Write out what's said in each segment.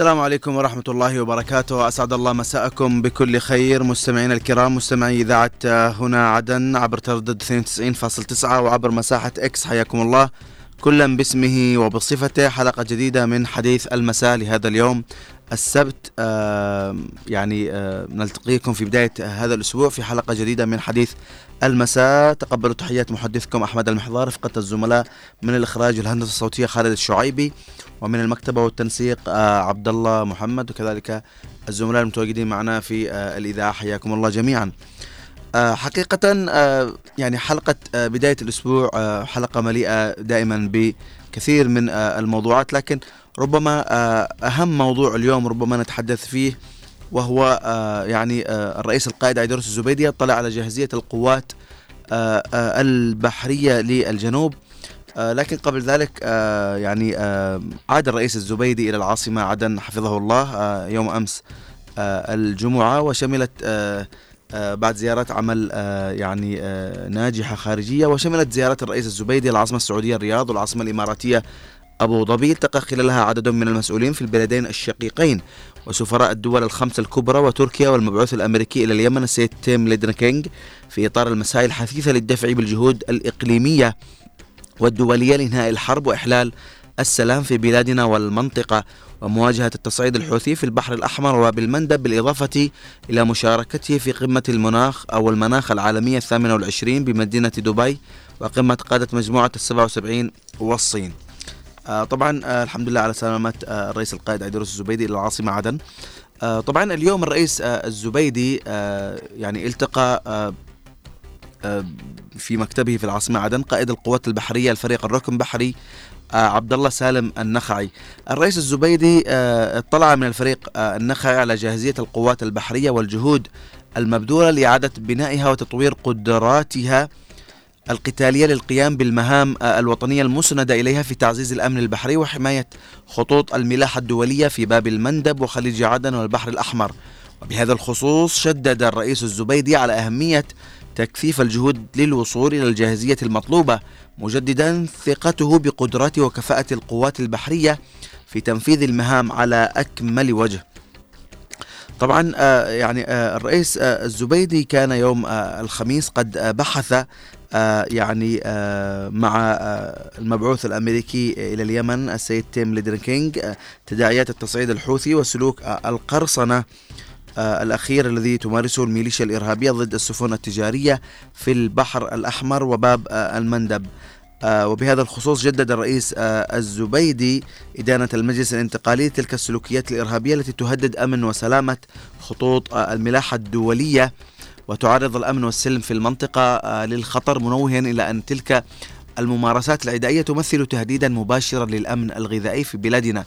السلام عليكم ورحمة الله وبركاته. أسعد الله مساءكم بكل خير. مستمعينا الكرام مستمعي إذاعة هنا عدن عبر تردد 92.9 وعبر مساحة إكس حياكم الله. كلا باسمه وبصفته حلقة جديدة من حديث المساء لهذا اليوم. السبت آه يعني آه نلتقيكم في بداية هذا الأسبوع في حلقة جديدة من حديث المساء. تقبلوا تحيات محدثكم أحمد المحضار رفقة الزملاء من الإخراج والهندسة الصوتية خالد الشعيبي ومن المكتبة والتنسيق آه عبد الله محمد وكذلك الزملاء المتواجدين معنا في الإذاعة. حياكم الله جميعا. حقيقة يعني حلقة بداية الأسبوع حلقة مليئة دائما بكثير من الموضوعات لكن ربما أهم موضوع اليوم ربما نتحدث فيه وهو يعني الرئيس القائد عيدروس الزبيدي اطلع على جاهزية القوات البحرية للجنوب. لكن قبل ذلك يعني عاد الرئيس الزبيدي إلى العاصمة عدن حفظه الله يوم أمس الجمعة وشملت بعد زيارات عمل يعني ناجحة خارجية وشملت زيارة الرئيس الزبيدي العاصمة السعودية الرياض والعاصمة الإماراتية أبو ظبي التقى خلالها عدد من المسؤولين في البلدين الشقيقين وسفراء الدول الخمسة الكبرى وتركيا والمبعوث الأمريكي إلى اليمن السيد تيم ليندركينج في إطار المسائل الحثيثة للدفع بالجهود الإقليمية والدولية لإنهاء الحرب وإحلال السلام في بلادنا والمنطقة ومواجهة التصعيد الحوثي في البحر الأحمر وبالمندب بالإضافة إلى مشاركته في قمة المناخ أو المناخ العالمية الثامنة والعشرين بمدينة دبي وقمة قادة مجموعة السبعة وسبعين والصين. طبعا آه الحمد لله على سلامة آه الرئيس القائد عيدروس الزبيدي إلى العاصمة عدن. آه طبعا اليوم الرئيس آه الزبيدي آه يعني التقى آه في مكتبه في العاصمة عدن قائد القوات البحرية الفريق الركن بحري عبد الله سالم النخعي. الرئيس الزبيدي اطلع من الفريق النخعي على جاهزية القوات البحرية والجهود المبذولة لإعادة بنائها وتطوير قدراتها القتالية للقيام بالمهام الوطنية المسندة إليها في تعزيز الأمن البحري وحماية خطوط الملاحة الدولية في باب المندب وخليج عدن والبحر الأحمر. وبهذا الخصوص شدد الرئيس الزبيدي على أهمية تكثيف الجهود للوصول إلى الجاهزية المطلوبة مجددا ثقته بقدرات وكفاءة القوات البحرية في تنفيذ المهام على أكمل وجه. طبعا يعني الرئيس الزبيدي كان يوم الخميس قد بحث يعني مع المبعوث الأمريكي إلى اليمن السيد تيم ليندركينج تداعيات التصعيد الحوثي وسلوك القرصنة الأخير الذي تمارسه الميليشيا الإرهابية ضد السفن التجارية في البحر الأحمر وباب المندب. وبهذا الخصوص جدد الرئيس الزبيدي إدانة المجلس الانتقالي تلك السلوكيات الإرهابية التي تهدد أمن وسلامة خطوط الملاحة الدولية. وتعرض الأمن والسلم في المنطقة للخطر منوها إلى أن تلك الممارسات العدائية تمثل تهديدا مباشرا للأمن الغذائي في بلادنا.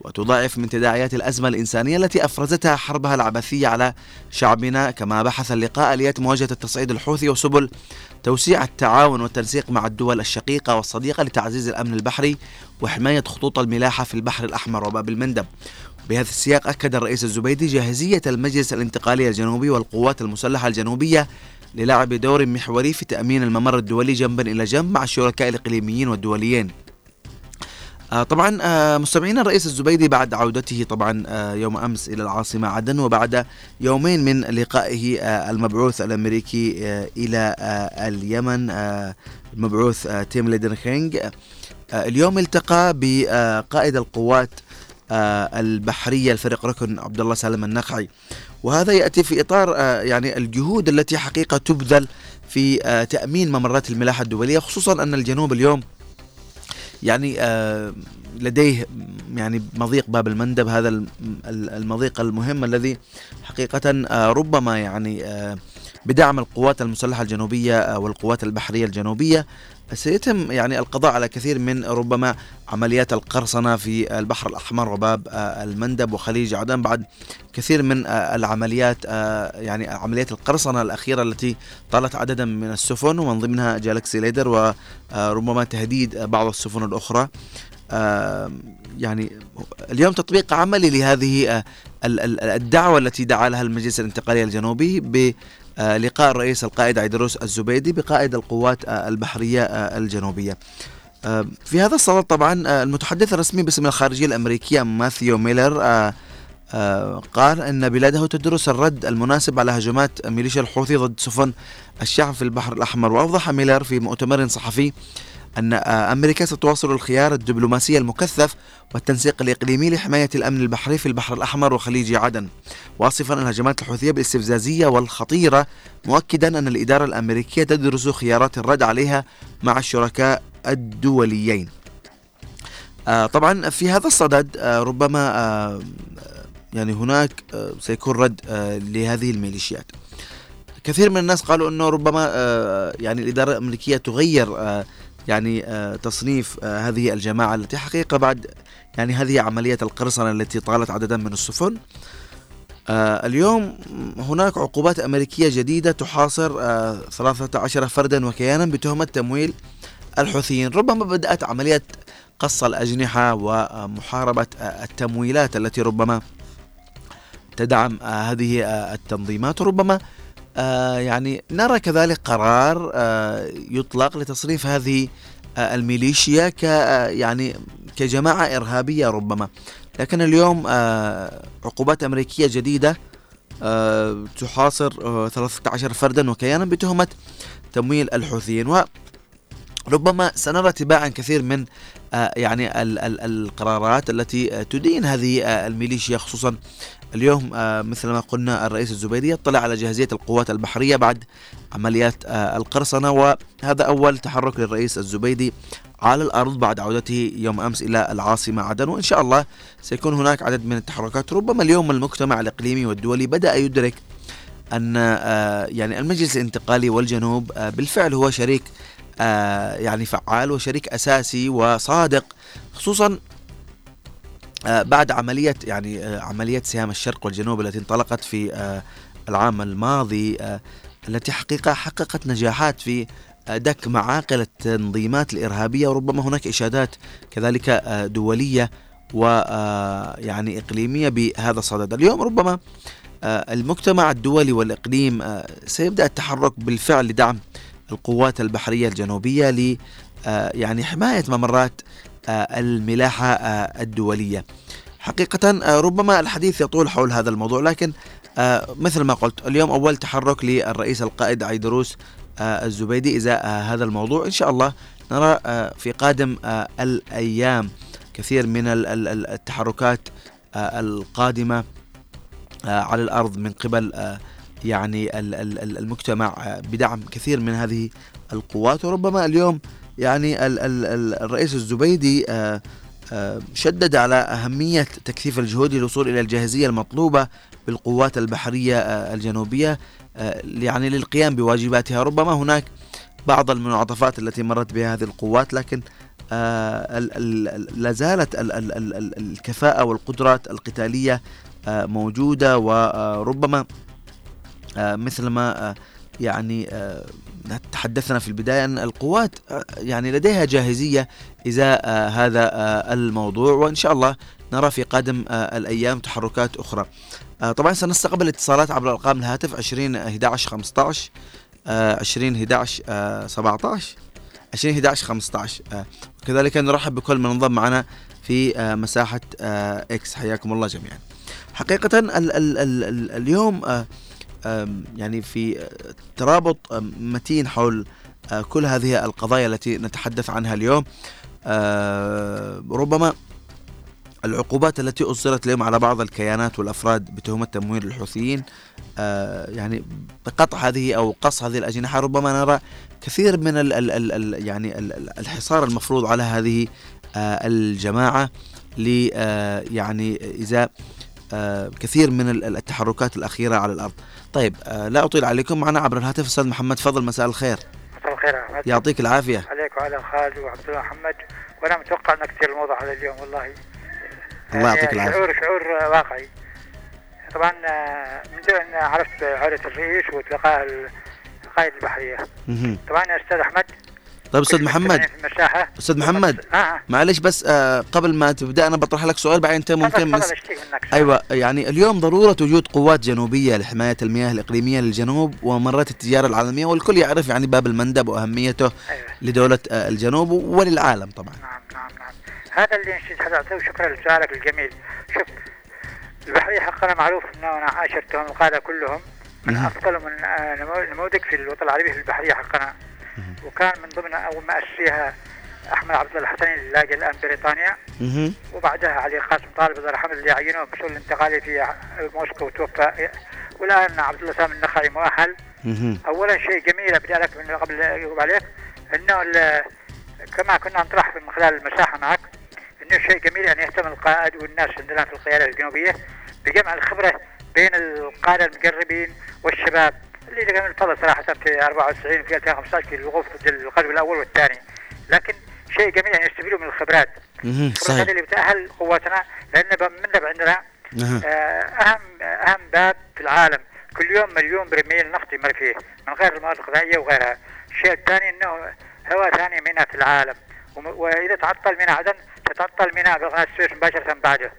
وتضاعف من تداعيات الأزمة الإنسانية التي أفرزتها حربها العبثية على شعبنا كما بحث اللقاء آليات مواجهة التصعيد الحوثي وسبل توسيع التعاون والتنسيق مع الدول الشقيقة والصديقة لتعزيز الأمن البحري وحماية خطوط الملاحة في البحر الأحمر وباب المندب. بهذا السياق أكد الرئيس الزبيدي جاهزية المجلس الانتقالي الجنوبي والقوات المسلحة الجنوبية للعب دور محوري في تأمين الممر الدولي جنبا إلى جنب مع الشركاء الإقليميين والدوليين. طبعا آه مستمعينا الرئيس الزبيدي بعد عودته طبعا آه يوم أمس إلى العاصمة عدن وبعد يومين من لقائه المبعوث الأمريكي إلى اليمن المبعوث تيم ليندركينج اليوم التقى بقائد القوات البحرية الفريق ركن عبد الله سالم النخعي. وهذا يأتي في إطار يعني الجهود التي حقيقة تبذل في تأمين ممرات الملاحة الدولية خصوصا أن الجنوب اليوم يعني آه لديه يعني مضيق باب المندب هذا المضيق المهم الذي حقيقة آه ربما يعني آه بدعم القوات المسلحة الجنوبية والقوات البحرية الجنوبية سيتم يعني القضاء على كثير من ربما عمليات القرصنة في البحر الأحمر وباب المندب وخليج عدن. بعد كثير من العمليات يعني عمليات القرصنة الأخيرة التي طالت عددا من السفن ومن ضمنها جالكسي ليدر وربما تهديد بعض السفن الأخرى. يعني اليوم تطبيق عملي لهذه الدعوة التي دعا لها المجلس الانتقالي الجنوبي بلقاء الرئيس القائد عيدروس الزبيدي بقائد القوات البحرية الجنوبية. في هذا الصدد طبعا المتحدث الرسمي باسم الخارجية الأمريكية ماثيو ميلر قال أن بلاده تدرس الرد المناسب على هجمات ميليشيا الحوثي ضد سفن الشعب في البحر الأحمر. وأوضح ميلر في مؤتمر صحفي أن أمريكا ستواصل الخيار الدبلوماسي المكثف والتنسيق الإقليمي لحماية الأمن البحري في البحر الأحمر وخليج عدن. واصفا الهجمات الحوثية بالاستفزازية والخطيرة مؤكدا أن الإدارة الأمريكية تدرس خيارات الرد عليها مع الشركاء الدوليين. آه، طبعا في هذا الصدد آه، ربما آه، يعني هناك سيكون رد لهذه الميليشيات. كثير من الناس قالوا إنه ربما يعني الإدارة الأمريكية تغير يعني تصنيف هذه الجماعة التي حقيقة بعد يعني هذه عملية القرصنة التي طالت عددا من السفن. اليوم هناك عقوبات أمريكية جديدة تحاصر 13 فردا وكيانا بتهمة تمويل الحوثيين. ربما بدأت عملية قص الأجنحة ومحاربة التمويلات التي ربما تدعم هذه التنظيمات. ربما يعني نرى كذلك قرار يطلق لتصريف هذه الميليشيا ك يعني كجماعة إرهابية ربما. لكن اليوم عقوبات أمريكية جديدة تحاصر 13 فردا وكيانا بتهمة تمويل الحوثيين. ربما سنرى تباعا كثير من آه، يعني ال ال القرارات التي تدين هذه آه، الميليشيا خصوصا اليوم آه، مثل ما قلنا الرئيس الزبيدي يطلع على جاهزية القوات البحرية بعد عمليات القرصنة وهذا أول تحرك للرئيس الزبيدي على الأرض بعد عودته يوم أمس إلى العاصمة عدن وإن شاء الله سيكون هناك عدد من التحركات. ربما اليوم المجتمع الإقليمي والدولي بدأ يدرك أن يعني المجلس الانتقالي والجنوب بالفعل هو شريك آه، يعني فعال وشريك أساسي وصادق خصوصا آه، بعد عملية يعني آه، عملية سهام الشرق والجنوب التي انطلقت في العام الماضي التي حقيقة حققت نجاحات في دك معاقل التنظيمات الإرهابية وربما هناك إشادات كذلك دولية ويعني إقليمية بهذا الصدد. اليوم ربما المجتمع الدولي والإقليم سيبدأ التحرك بالفعل لدعم القوات البحرية الجنوبية ل آه، يعني حماية ممرات آه، الملاحة آه، الدولية. حقيقة ربما الحديث يطول حول هذا الموضوع لكن مثل ما قلت اليوم أول تحرك للرئيس القائد عيدروس الزبيدي إزاء هذا الموضوع. إن شاء الله نرى في قادم الأيام كثير من التحركات القادمة على الأرض من قبل يعني المجتمع بدعم كثير من هذه القوات. وربما اليوم يعني الرئيس الزبيدي آه، آه، شدد على أهمية تكثيف الجهود للوصول إلى الجاهزية المطلوبة بالقوات البحرية آه، الجنوبية يعني للقيام بواجباتها. ربما هناك بعض المنعطفات التي مرت بها هذه القوات لكن لا زالت الكفاءة والقدرات القتالية موجودة. وربما مثل ما آه، يعني آه، تحدثنا في البداية أن القوات يعني لديها جاهزية إزاء هذا الموضوع. وإن شاء الله نرى في قادم الأيام تحركات أخرى. طبعا سنستقبل اتصالات عبر أرقام الهاتف 20 11 15 20 11 17 20 11 15 وكذلك نرحب بكل من انضم معنا في مساحة إكس. حياكم الله جميعا. حقيقة ال ال ال اليوم يعني في ترابط متين حول آه، كل هذه القضايا التي نتحدث عنها اليوم. ربما العقوبات التي أصدرت اليوم على بعض الكيانات والأفراد بتهمة تمويل الحوثيين يعني بقطع هذه أو قص هذه الأجنحة ربما نرى كثير من ال ال ال يعني الحصار المفروض على هذه الجماعة ل يعني إزاء كثير من التحركات الأخيرة على الأرض. طيب آه لا أطيل عليكم معنا عبر الهاتف أستاذ محمد. فضل مساء الخير. مساء الخير أحمد يعطيك العافية. عليك وعلى خالد وعبد الله محمد. وأنا متوقع أنك كثير الموضوع هذا اليوم والله. الله يعطيك يعني العافية. شعور شعور واقعي. طبعا آه، من أن عرفت عودة الرئيس وتلقاء القائد البحرية. طبعا يا أستاذ أحمد طيب أستاذ محمد. المساحه أستاذ محمد آه. معلش بس آه قبل ما تبدأ أنا بطرح لك سؤال بعدين أنت ممكن مس... أيوه يعني اليوم ضرورة وجود قوات جنوبية لحماية المياه الإقليمية للجنوب وممرات التجارة العالمية والكل يعرف يعني باب المندب وأهميته أيوه. لدولة آه الجنوب وللعالم طبعا. نعم نعم نعم. هذا اللي نشيد حضرتك وشكرا لسؤالك الجميل. شوف البحرية حقنا معروف انه أنا عاشرتهم القادة كلهم. من. افضل من آه، نمو- نموذج في الوطن العربي في البحرية حقنا. وكان من ضمن أول ما أسسيها أحمد عبد الله الحسني اللي لاقى الآن بريطانيا. وبعدها علي قاسم طالب الله يرحمه اللي عينوه مسؤول الانتقالي في موسكو وتوفى والآن عبد الله سامي النخعي مؤهل. اولا شيء جميل ابدا لك من قبل يقول عليك إنه كما كنا نطرح من خلال المساحة معك إنه شيء جميل أن يهتم القائد والناس عندنا في القيادة الجنوبية بجمع الخبرة بين القادة المقربين والشباب. اللي لقى الفضل صراحة في 94 في 2015 في الوقوف ضد القلب الأول والثاني. لكن شيء جميل ان يستفيدوا من الخبرات. صحيح. اللي بتأهل قواتنا لأن منب عندنا أها. آه، أهم أهم باب في العالم. كل يوم مليون برميل نفط يمر فيه من غير المواد الغذائية وغيرها. الشيء الثاني إنه هواء ثاني ميناء في العالم. وإذا تعطل ميناء عدن تتعطل ميناء بقناه السويس مباشرة بعده.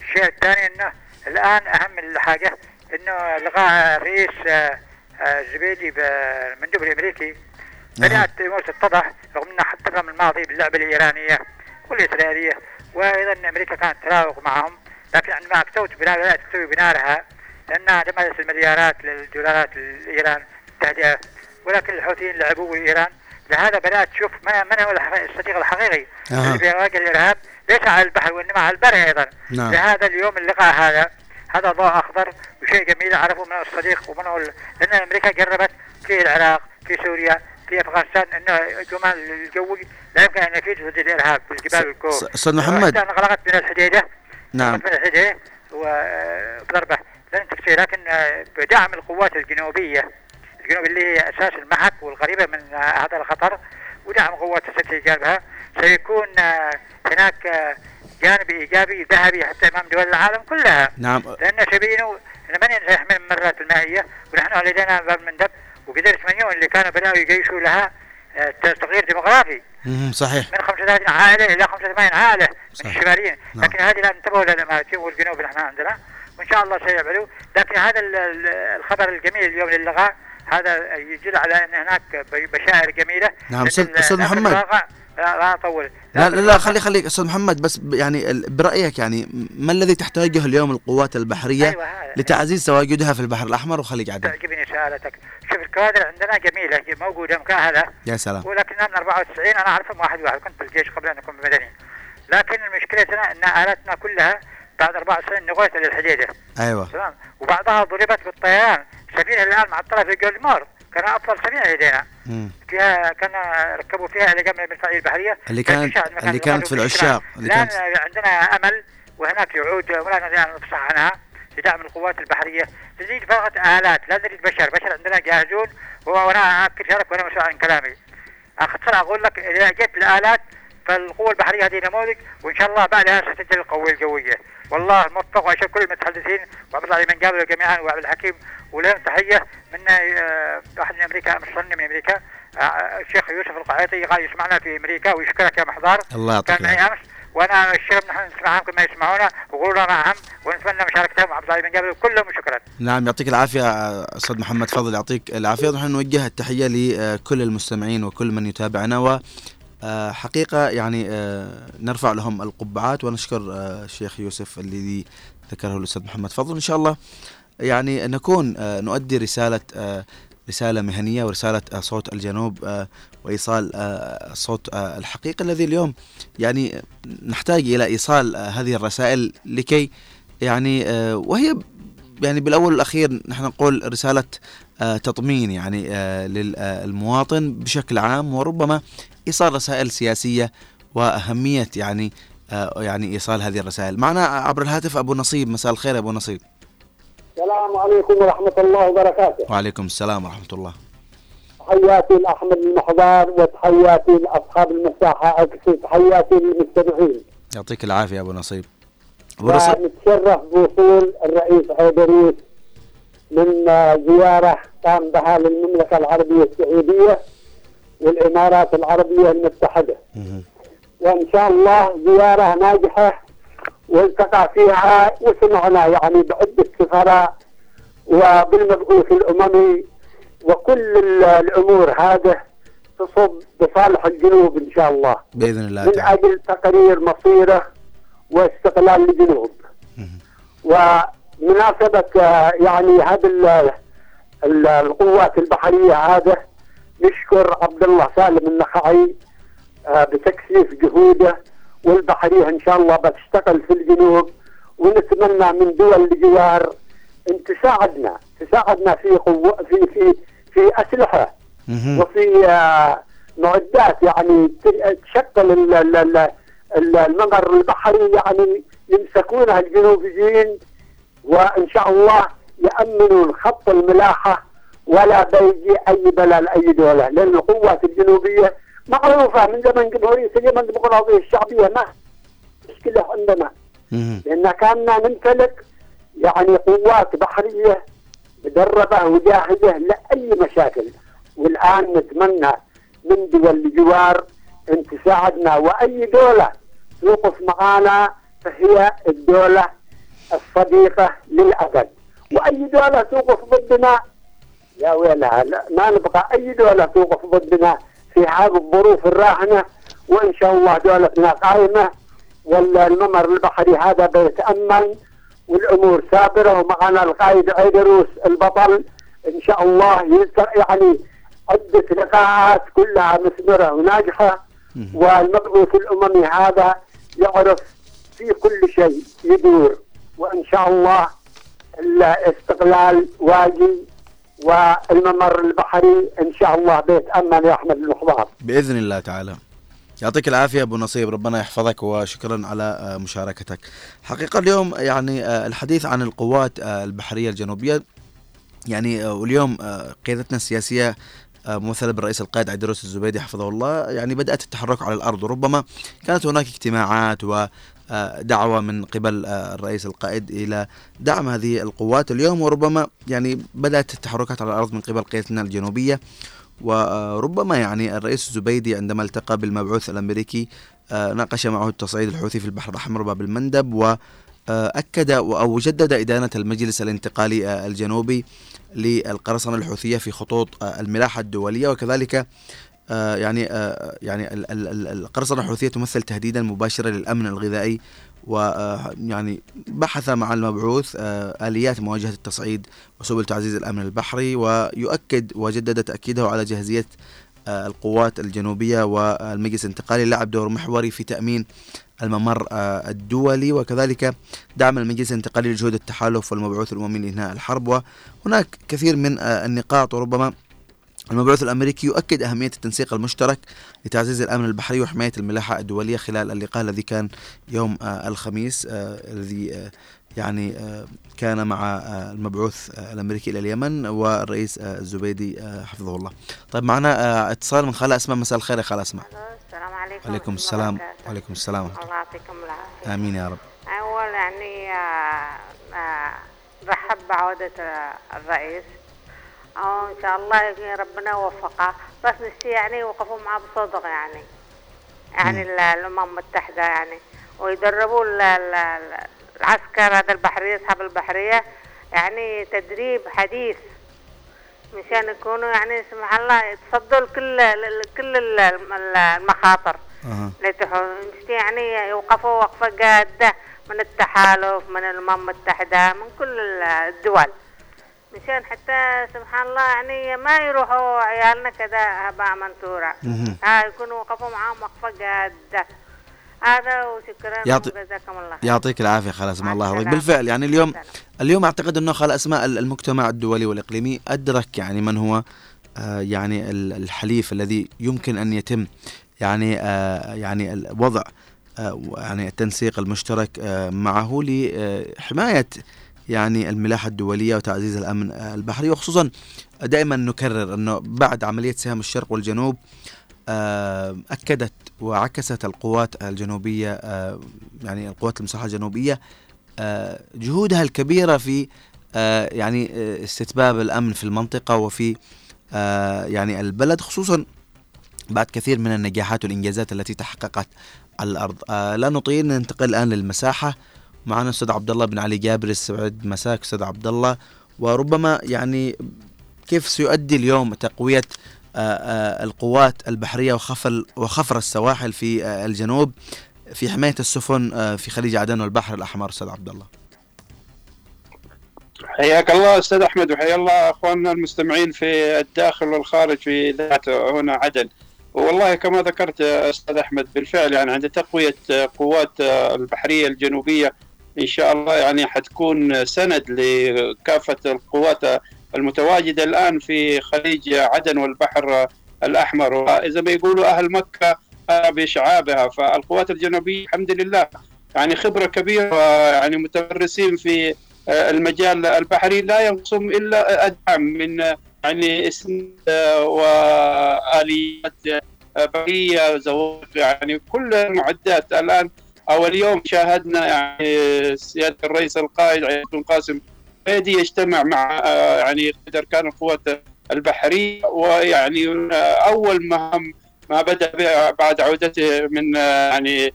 الشيء الثاني إنه الآن أهم الحاجة إنه لغاء الرئيس آه، الزبيدي بالمندوب الأمريكي. بدأت امور تتضح رغم انها حتى من الماضي باللعبة الإيرانية والاسرائيليه وأيضا أمريكا كانت تراوغ معهم. لكن عندما أكتوت بناء بدات تسوي بناء لها لانها دمرت المليارات للدولارات لإيران التهدئه ولكن الحوثيين لعبوا بايران لهذا بدأت تشوف من من هو الصديق الحقيقي أها. اللي بيواجه الإرهاب ليس على البحر وإنما على البر أيضا. نعم. لهذا اليوم اللقاء هذا هذا ضوء أخضر وشيء جميل عرفوا من الصديق ومن هو ال- لأن أمريكا جربت في العراق في سوريا في أفغانستان إنه الجمال الجوي لا يمكن أن يفيد ضد الارهاب بالجبال والكور س- أستاذ محمد. انغلقت من الحديدة. نعم. من الحديدة وبضربه لن تكفي لكن بدعم القوات الجنوبية. الجنوب اللي هي أساس المحك والقريبه من هذا الخطر ودعم قوات التي جانبها سيكون هناك جانب إيجابي ذهبي حتى إمام دول العالم كلها نعم لأن شبينه من يحمل الممرات المائية ونحن لدينا باب المندب وقدر 80 اللي كانوا بداوا يجيشوا لها آه، تغيير ديموغرافي. صحيح من 35 عائلة إلى 85 عائلة من صحيح. الشماليين نعم. لكن هذه لا انتبهوا للاماراتين والجنوب اللي إحنا عندنا وإن شاء الله سيعملوا لكن هذا ال- ال- الخبر الجميل اليوم للغاء هذا يدل على أن هناك بشائر جميلة نعم، لكن محمد. لا لا أطول. لا لا, لا خلي خليك أستاذ محمد بس يعني برأيك يعني ما الذي تحتاجه اليوم القوات البحرية هذا لتعزيز تواجدها في البحر الأحمر وخليج عدن تعجبني سؤالتك. شوف الكوادر عندنا جميلة هي موجودة مكاهله يا سلام. ولكنها من 94 أنا أعرفهم واحد واحد كنت في الجيش قبل أن أكون مدني. لكن مشكلتنا إن آلاتنا كلها بعد 94 نغوت للحديده أيوه. تمام؟ وبعضها ضربت بالطيران. سفينة الآن معطلة في جولمور. كان افضل سفينه لدينا. فيها كان ركبوا فيها إلى جنب المدفعيه البحرية. اللي كان كانت اللي كانت في العشاق اللي كانت عندنا أمل وهناك يعود ولا نستطيع أن نفصح عنها لدعم القوات البحرية. نريد فقط آلات لا نريد بشر. بشر عندنا جاهزون وأنا اكد شارك وأنا مسؤول عن كلامي. اختصر أقول لك إذا جت الآلات فالقوة البحرية هذه نموذج وإن شاء الله بعدها ستجري القوة الجوية. والله الموفق واشكر كل المتحدثين وعبد الله من قابل جميعا وعبد الحكيم. ولهم تحية من آه، واحد من أمريكا صلني من أمريكا آه، الشيخ يوسف القعيطي قال يسمعنا في أمريكا ويشكرك يا محضار الله يعطيك كان معي العافية. أمس وأنا الشغل نحن نسمعهم كما يسمعونا وغرورنا معهم ونتمنى مشاركتهم. وعبد الله بن قابل كلهم وشكرا نعم يعطيك العافية أستاذ محمد فضل يعطيك العافية. نحن نوجه التحية لكل المستمعين وكل من يتابعنا. و حقيقة يعني آه، نرفع لهم القبعات ونشكر آه، الشيخ يوسف الذي ذكره الأستاذ محمد. فضل إن شاء الله يعني نكون آه، نؤدي رسالة آه، رسالة مهنية ورسالة آه، صوت الجنوب آه، وإيصال آه، الصوت آه، الحقيقي الذي اليوم يعني نحتاج إلى إيصال آه، هذه الرسائل لكي يعني آه، وهي يعني بالأول والأخير نحن نقول رسالة آه، تطمين يعني آه، للمواطن بشكل عام وربما إيصال رسائل سياسية وأهمية يعني آه، يعني إيصال هذه الرسائل. معنا عبر الهاتف أبو نصيب. مساء الخير يا أبو نصيب. السلام عليكم ورحمة الله وبركاته. وعليكم السلام ورحمة الله. تحياتي لأحمد المحضار وتحياتي لأصحاب المساحة أكثر تحياتي للمستمعين. يعطيك العافية يا أبو نصيب. أبو نصيب. ونتشرف بوصول الرئيس عيدروس من آه، زيارة قام بها للمملكة العربية السعودية. والإمارات العربية المتحدة مهم. وإن شاء الله زيارة ناجحة والتقى فيها وسمعنا يعني بعده سفراء وبالمبعوث الأممي وكل ال- الأمور هذه تصب بصالح الجنوب إن شاء الله بإذن الله من تعالى أجل تقرير مصيره واستقلال الجنوب. ومناسبة آه، يعني هذه ال- القوات البحرية هذا نشكر عبد الله سالم النخعي آه، بتكثيف جهوده والبحرية إن شاء الله بتشتغل في الجنوب ونتمنى من دول الجوار أن تساعدنا تساعدنا في قوة في في في أسلحة مهم. وفي آه، معدات يعني تشكل ال- ال- ال- ال- الممر البحري يعني يمسكونها الجنوبيين وإن شاء الله يامنون خط الملاحة ولا بيجي أي بلا لاي دولة. لأن القوات الجنوبية معروفة من زمن جمهوريه اليمن الديمقراطية الشعبية. ما مشكلة عندنا. لأن كاننا نمتلك يعني قوات بحرية مدربة وجاهزه لأي مشاكل. والآن نتمنى من دول الجوار أن تساعدنا. وأي دولة توقف معنا فهي الدولة الصديقة للأبد. وأي دولة توقف ضدنا يا ويلها. لا ما نبغى أي دولة توقف ضدنا في هذه الظروف الراهنة وإن شاء الله دولتنا قائمة. والممر البحري هذا بيتامن والأمور سابرة ومعنا القائد عيدروس البطل. إن شاء الله يذكر يعني عدة لقاءات كلها مثمرة وناجحة. مهم. والمبعوث الأممي هذا يعرف في كل شيء يدور. وإن شاء الله الاستقلال واجي والممر البحري إن شاء الله بيتامن يا أحمد المحضار بإذن الله تعالى. يعطيك العافية أبو نصيب ربنا يحفظك وشكرا على آه، مشاركتك. حقيقة اليوم يعني آه، الحديث عن القوات آه، البحرية الجنوبية يعني واليوم قيادتنا السياسية ممثلة بالرئيس القائد عيدروس الزبيدي حفظه الله يعني بدأت التحرك على الأرض. وربما كانت هناك اجتماعات ودعوه من قبل آه، الرئيس القائد إلى دعم هذه القوات. اليوم وربما يعني بدأت التحركات على الأرض من قبل قيادتنا الجنوبية وربما يعني الرئيس الزبيدي عندما التقى بالمبعوث الأمريكي آه، ناقش معه التصعيد الحوثي في البحر الأحمر وباب المندب واكد أو جدد إدانة المجلس الانتقالي آه، الجنوبي للقرصنة الحوثية في خطوط آه، الملاحة الدولية وكذلك آه، يعني آه، يعني ال- ال- القرصنة الحوثية تمثل تهديدا مباشرا للأمن الغذائي ويعني بحث مع المبعوث آه، آليات مواجهة التصعيد وسبل تعزيز الأمن البحري ويؤكد وجدد تأكيده على جاهزية آه، القوات الجنوبية والمجلس الانتقالي لعب دور محوري في تأمين الممر آه، الدولي. وكذلك دعم المجلس الانتقالي لجهود التحالف والمبعوث الأممي لإنهاء الحرب. وهناك كثير من آه، النقاط وربما المبعوث الأمريكي يؤكد أهمية التنسيق المشترك لتعزيز الأمن البحري وحماية الملاحة الدولية خلال اللقاء الذي كان يوم آه، الخميس آه، الذي آه، يعني كان مع المبعوث الأمريكي إلى اليمن والرئيس الزبيدي حفظه الله. طيب معنا اتصال من خاله اسماء مساء الخير يا خاله اسماء. السلام عليكم عليكم ورحمة السلام. وعليكم السلام الله يعطيكم العافية آمين يا رب. أول يعني رحب بعودة آه، الرئيس أو إن شاء الله ربنا يوفقه بس نشتي يعني يوقفوا معاه بصدق يعني. يعني ال- الأمم المتحدة يعني. ويدربوا ال- ال- ال- العسكر هذا البحرية أصحاب البحرية. يعني تدريب حديث. مشان يكونوا يعني سبحان الله يتصدوا لكل كل ال- الم- المخاطر. نشتي يعني يوقفوا وقفة جادة من التحالف من الأمم المتحدة من كل ال- الدول. مشان حتى سبحان الله يعني ما يروحوا عيالنا كذا هباء منثورا مهم. ها يكونوا وقفوا معاهم وقفة جادة هذا وشكرا يعطي- وجزاكم الله. يعطيك العافية خاله اسماء الله يرضيك. بالفعل يعني اليوم. اليوم أعتقد إنه خال اسماء ال- المجتمع الدولي والإقليمي أدرك يعني من هو آه، يعني ال- الحليف الذي يمكن أن يتم يعني آه، يعني ال- وضع آه، يعني التنسيق المشترك آه، معه لحماية يعني الملاحة الدولية وتعزيز الأمن آه، البحري وخصوصا دائما نكرر أنه بعد عملية سهام الشرق والجنوب آه، أكدت وعكست القوات الجنوبية آه، يعني القوات المسلحه الجنوبية آه، جهودها الكبيرة في يعني استتباب الأمن في المنطقة وفي يعني البلد خصوصا بعد كثير من النجاحات والإنجازات التي تحققت على الأرض. آه لا نطيل ننتقل الآن للمساحة. معنا أستاذ عبد الله بن علي جابر السعد مساك أستاذ عبد الله وربما يعني كيف سيؤدي اليوم تقوية آه، آه، القوات البحرية وخفر وخفر السواحل في آه، الجنوب في حماية السفن في خليج عدن والبحر الأحمر؟ أستاذ عبد الله حياك الله أستاذ أحمد وحيا الله أخواننا المستمعين في الداخل والخارج في ذات هنا عدن. والله كما ذكرت أستاذ أحمد بالفعل يعني عند تقوية قوات البحرية الجنوبية إن شاء الله يعني حتكون سند لكافة القوات المتواجدة الآن في خليج عدن والبحر الأحمر. وإذا ما يقولوا أهل مكة بشعابها فالقوات الجنوبية الحمد لله يعني خبرة كبيرة يعني متمرسين في المجال البحري. لا ينقصهم إلا الدعم من يعني اسم وآليات بحرية زواج يعني كل المعدات. الآن أو اليوم شاهدنا يعني سيادة الرئيس القائد عبد بن قاسم بيدي يجتمع مع يعني اركان القوات البحرية ويعني أول مهام ما بدأ بعد عودته من يعني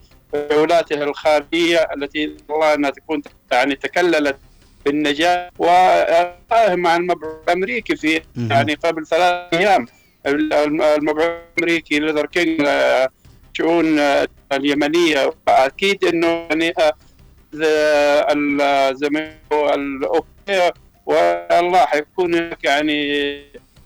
جولاته الخارجية التي الله أنها تكون يعني تكللت بالنجاح ومع المبعوث الأمريكي في يعني قبل ثلاث أيام. المبعوث الأمريكي ليذر كينج الشؤون اليمنية. أكيد إنه يعني الزميل الأوكي والله حيكون هناك يعني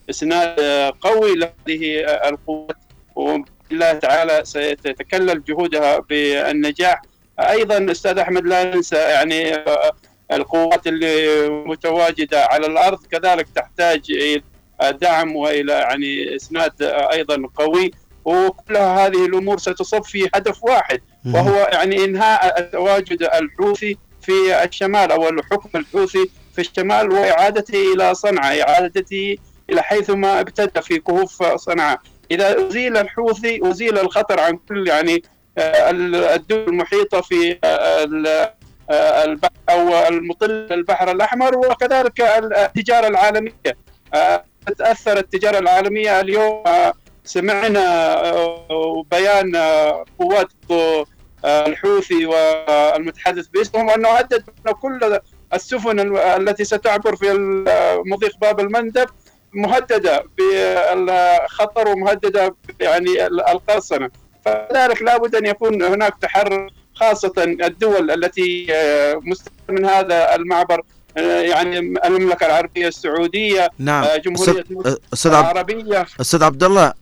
اسناد قوي لهذه القوات. وبالله تعالى سيتكلل جهودها بالنجاح. أيضا أستاذ أحمد لا ننسى يعني القوات اللي متواجدة على الأرض كذلك تحتاج إلى دعم وإلى يعني اسناد أيضا قوي. وكل هذه الأمور ستصب في هدف واحد وهو يعني إنهاء التواجد الحوثي في الشمال أو الحكم الحوثي في الشمال وإعادته إلى صنعاء إعادته إلى حيثما ابتدى في كهوف صنعاء. إذا أزيل الحوثي أزيل الخطر عن كل يعني الدول المحيطة في البحر أو المطل البحر الأحمر وكذلك التجارة العالمية. تاثر التجارة العالمية اليوم سمعنا بيان قوات الحوثي والمتحدث باسمهم أنه هدد كل السفن التي ستعبر في مضيق باب المندب مهددة بالخطر ومهددة يعني القرصنة. فلذلك لابد أن يكون هناك تحرر خاصة الدول التي مستفيده من هذا المعبر. يعني المملكة العربية السعودية نعم. جمهورية أستاذ العربيه أستاذ عبد الله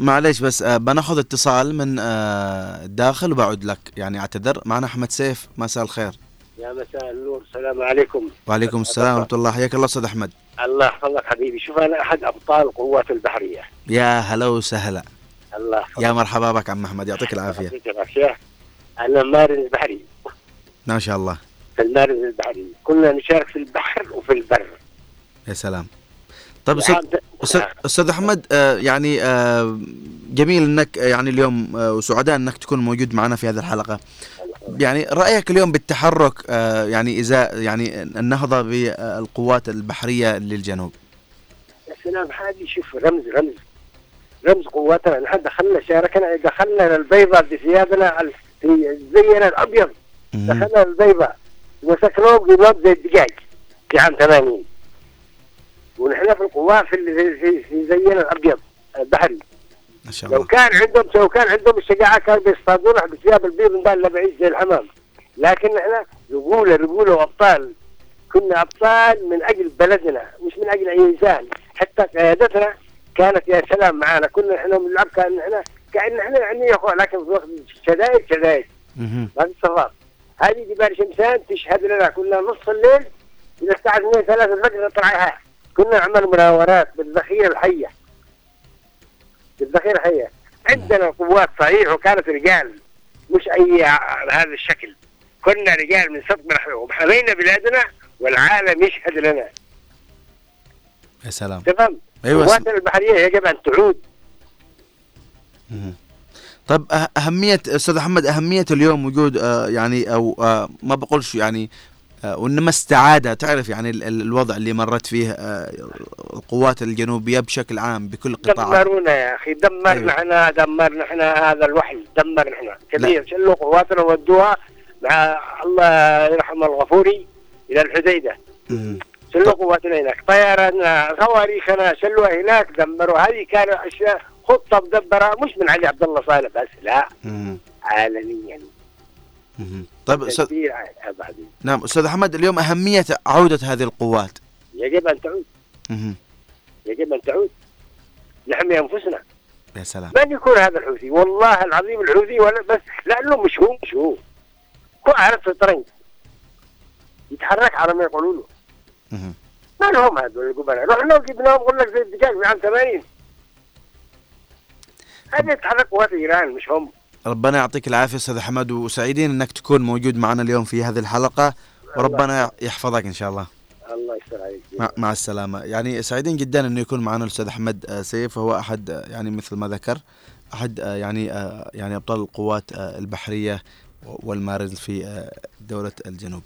معليش بس بناخذ اتصال من الداخل وبعد لك. يعني اعتذر معنا أحمد سيف مساء الخير. يا مساء النور السلام عليكم. وعليكم السلام ورحمة الله. حياك الله أستاذ أحمد. الله يحفظك حبيبي. شوف أنا أحد أبطال القوات البحرية. يا هلا وسهلا. الله يحفظك. يا مرحبا بك عم أحمد. يعطيك العافية. يعطيك العافية. أنا مارن البحري ما شاء الله. في المارن البحري كنا نشارك في البحر وفي البر. يا سلام. طيب أستاذ أستاذ أستاذ أحمد آه يعني آه جميل إنك يعني اليوم آه وسعداء إنك تكون موجود معنا في هذه الحلقة. يعني رأيك اليوم بالتحرك آه يعني ازاء يعني النهضة بالقوات البحرية للجنوب؟ يا سلام هذه شوف رمز رمز. رمز قواتنا. نحن دخلنا شاركنا دخلنا البيضة بثيابنا في زينا الأبيض. دخلنا البيضة. وسكنوه بقلوب زي الدجاج في عام 80 ونحن في القوات في في, في زينا الأبيض البحري. ما شاء الله. لو كان عندهم لو كان عندهم الشجاعة كانوا بيصطادونا بثياب البيض نضل بعيش زي الحمام. لكن إحنا رجوله رجولة وأبطال. كنا أبطال من أجل بلدنا مش من أجل أي إنسان. حتى قيادتنا كانت يا سلام معانا. كنا إحنا بنلعب كان إحنا كأن إحنا يعني يا أخوان لكن في وقت شدائد شدائد. ما في صفات هذه جبال شمسان تشهد لنا كنا نص الليل إلى الساعة 2 3 الفجر نطلعها. كنا نعمل مناورات بالذخيرة الحية. بالذخيرة الحية. عندنا قوات صحيح وكانت رجال مش أي هذا الشكل. كنا رجال من صدق وحمينا بلادنا والعالم يشهد لنا. يا سلام. تمام؟ أيوه قواتنا البحرية يجب أن تعود. طيب أه- أهمية أستاذ أحمد أهمية اليوم وجود آه يعني أو آه ما بقولش يعني آه، وإنما استعادة تعرف يعني ال- ال- الوضع اللي مرت فيه القوات الجنوبية بشكل عام بكل قطاعات دمرونا يا أخي دمرنا أيوة. إحنا دمرنا إحنا هذا الوحي دمرنا إحنا. كثير شلوا قواتنا ودوها مع الله يرحم الغفوري إلى الحديدة. شلوا قواتنا هناك طيارنا صواريخنا شلوها هناك دمروا هذه كانت أشياء خطة مدبرة مش من علي عبد الله صالح بس لا. مم. عالميا. مم. طيب أستاذ نعم أستاذ أحمد اليوم أهمية عودة هذه القوات. يجب أن تعود. مم. يجب أن تعود. نحمي انفسنا يا سلام. من يكون هذا الحوثي؟ والله العظيم الحوثي ولا بس لأنه مش هو مش هو. هو عارف الطريق. يتحرك على ما يقولوا له. ما لهم هذول القبلاء. رحنا وجبناهم قلنا لك زي الدجاج في عام 80 هذه يتحرك قوات إيران مش هم. ربنا يعطيك العافية أستاذ أحمد وسعيدين إنك تكون موجود معنا اليوم في هذه الحلقة. وربنا يحفظك إن شاء الله. الله يستر عليك. مع, مع السلامة. يعني سعيدين جدا إنه يكون معنا الأستاذ أحمد آه، سيف وهو أحد آه، يعني مثل ما ذكر أحد آه، يعني يعني أبطال القوات البحرية والمارد في دولة الجنوب.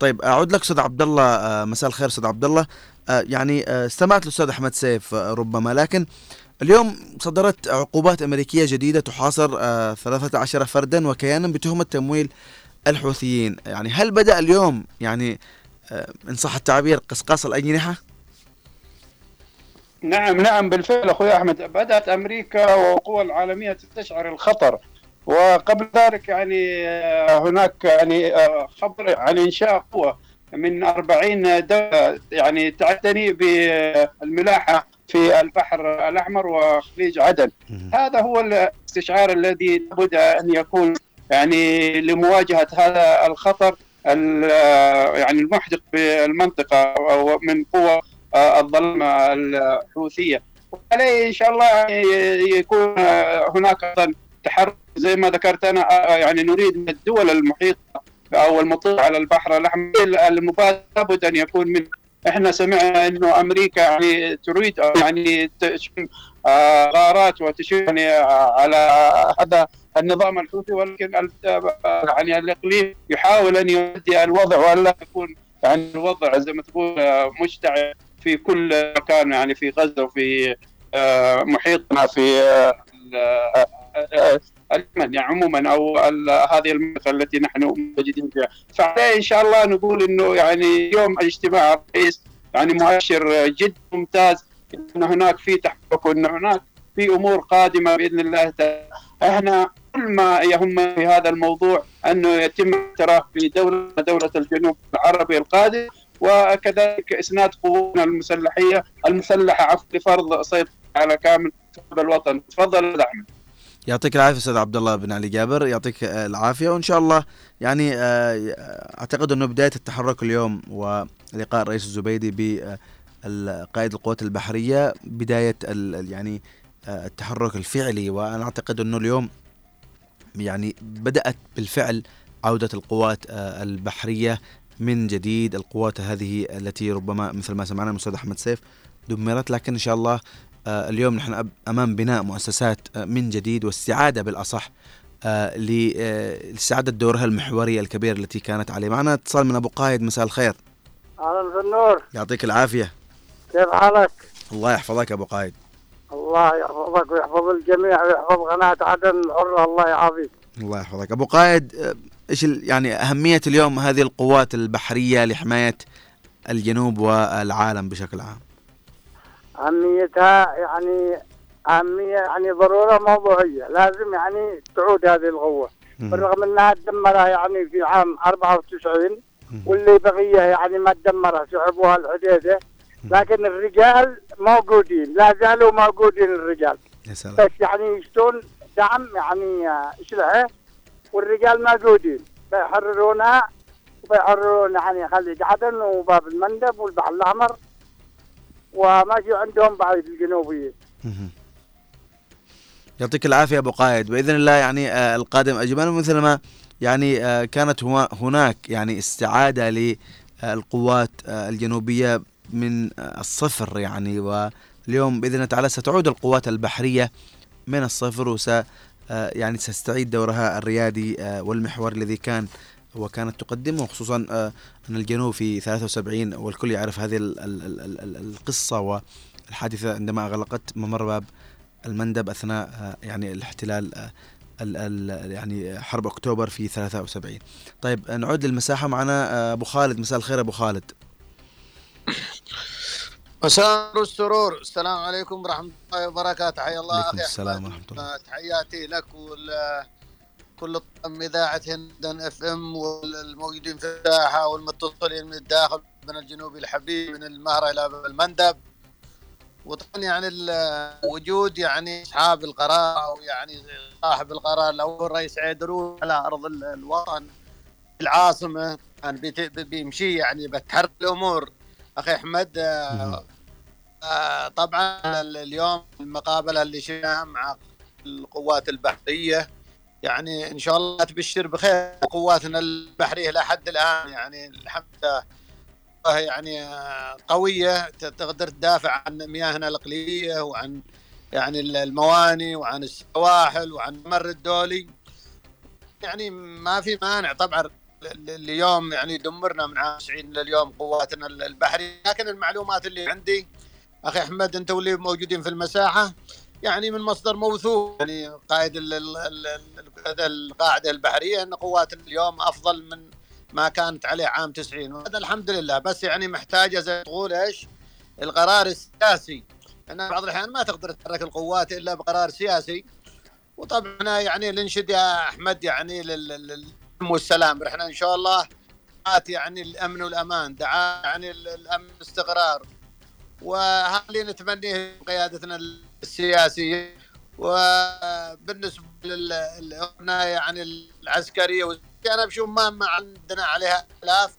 طيب أعود لك أستاذ عبد الله مساء الخير أستاذ عبد الله يعني استمعت للاستاذ أحمد سيف ربما لكن اليوم صدرت عقوبات أمريكية جديدة تحاصر آه، 13 فردا وكيانا بتهمه تمويل الحوثيين، يعني هل بدأ اليوم يعني آه، إن صح التعبير قصقاص الأجنحة؟ نعم نعم بالفعل أخوي أحمد. بدأت أمريكا والقوى العالمية تستشعر الخطر. وقبل ذلك يعني آه، هناك يعني آه، خبر عن إنشاء قوة من 40 دولة يعني تعتني بالملاحة. في البحر الأحمر وخليج عدن. هذا هو الاستشعار الذي لابد أن يكون يعني لمواجهة هذا الخطر ال- يعني المحدق في المنطقة أو من قوى الظلمة الحوثية. وعليه إن شاء الله يكون هناك تحرك. زي ما ذكرت أنا آه، يعني نريد من الدول المحيطة أو المطلة على البحر الأحمر المبادرة لابد أن يكون من إحنا سمعنا إنه أمريكا يعني تريد يعني آه، غارات وتشم يعني آه، على هذا النظام الحوثي ولكن آه، يعني الإقليم يحاول أن يهدئ الوضع والا يكون يعني الوضع زي ما تقول آه، مشتعل في كل مكان يعني في غزة وفي آه، محيطنا في ال- اليمن يعني عموما أو هذه المنطقة التي نحن موجودين فيها. فعليه إن شاء الله نقول إنه يعني اليوم اجتماع الرئيس يعني مؤشر جدا ممتاز. إن هناك في تحرك وإن هناك في أمور قادمة بإذن الله تعالى. إحنا كل ما يهمنا في هذا الموضوع أنه يتم اعتراف بدوله دولة الجنوب العربي القادم وكذلك إسناد قوتنا المسلحية المسلحة عفوا لفرض سيطرة على كامل الوطن. تفضل أحمد. يعطيك العافية أستاذ عبد الله بن علي جابر يعطيك آه، العافية وإن شاء الله يعني آه، أعتقد أنه بداية التحرك اليوم ولقاء الرئيس الزبيدي بقائد القوات البحرية بداية يعني آه، التحرك الفعلي. وأنا أعتقد أنه اليوم يعني بدأت بالفعل عودة القوات آه، البحرية من جديد. القوات هذه التي ربما مثل ما سمعنا من الاستاذ أحمد سيف دمرت لكن إن شاء الله آه، اليوم نحن أمام بناء مؤسسات آه، من جديد واستعاده بالأصح آه، آه، لاستعاده دورها المحوري الكبير التي كانت عليه. معنا اتصال من أبو قايد مساء الخير. أهلا في النور. يعطيك العافية. كيف حالك؟ الله يحفظك أبو قايد. الله يحفظك ويحفظ الجميع ويحفظ قناة عدن الحرة. الله يعافيك. الله يحفظك. أبو قايد آه، إيش يعني أهمية اليوم هذه القوات البحرية لحماية الجنوب والعالم بشكل عام؟ أهميتها يعني أهمية يعني ضرورة موضوعية لازم يعني تعود هذه القوة. بالرغم أنها تدمرها يعني في عام 94 واللي بقية يعني ما تدمرها سحبوها الحديدة لكن الرجال موجودين لا زالوا موجودين الرجال. بس يعني يشتون دعم يعني شلعة والرجال موجودين. بيحررونها وبيحررون يعني خليج عدن وباب المندب والبحر الأحمر. وماشي عندهم بعد الجنوبيين مهم. يعطيك العافية أبو قايد. بإذن الله يعني آه، القادم أجمل مثل ما يعني آه، كانت هناك يعني استعادة للقوات آه، الجنوبية من الصفر يعني. واليوم بإذن الله تعالى ستعود القوات البحرية من الصفر وس يعني ستستعيد دورها الريادي والمحور الذي كان وكانت تقدمه خصوصا آه، أن الجنوب في 73 والكل يعرف هذه ال- ال- ال- ال- ال- القصة والحادثة عندما أغلقت ممر باب المندب أثناء آه، يعني الاحتلال آه، يعني حرب أكتوبر في 73 طيب نعود للمساحة معنا أبو خالد. مساء الخير أبو خالد. مساء السرور. السلام عليكم ورحمة الله وبركاته. حيا الله أخي السلام. ورحمة الله. تحياتي لك وكل كل طاقم إذاعة هندن اف ام والموجودين في الساحة والمتصلين من الداخل من الجنوبي الحبيب من المهرة إلى باب المندب. وطبعا يعني وجود يعني أصحاب القرار أو يعني صاحب القرار الأول الرئيس عيدرو على ال- الوطن العاصمة كان بيت- بيمشي يعني بتحرك الأمور. أخي أحمد آه، آه، طبعا ال- اليوم المقابلة اللي شفناها مع القوات البحرية يعني إن شاء الله تبشر بخير. قواتنا البحرية لحد الآن يعني الحمد لله يعني آه، قوية. تقدر تدافع عن مياهنا الاقليميه وعن يعني ال- المواني وعن السواحل وعن الممر الدولي. يعني ما في مانع. طبعا ال- ال- اليوم يعني دمرنا من عام 90 لليوم قواتنا البحرية. لكن المعلومات اللي عندي أخي أحمد أنت واللي موجودين في المساحة يعني من مصدر موثوق. يعني قائد ال- ال- ال- ال- القاعدة البحرية إن قواتنا اليوم أفضل من ما كانت عليه عام 90 وهذا الحمد لله. بس يعني محتاجة زي تقول إيش؟ القرار السياسي. إن بعض الأحيان ما تقدر تحرك القوات إلا بقرار سياسي. وطبعا يعني ننشد يا أحمد يعني لل- لل- للأمن والسلام. إحنا إن شاء الله دعاة يعني الأمن والأمان دعاة يعني ال- الأمن والاستقرار. وهذا اللي نتمنيه من قيادتنا السياسية وبالنسبة للأبناء يعني العسكرية أنا بشوف ما عندنا عليها خلاف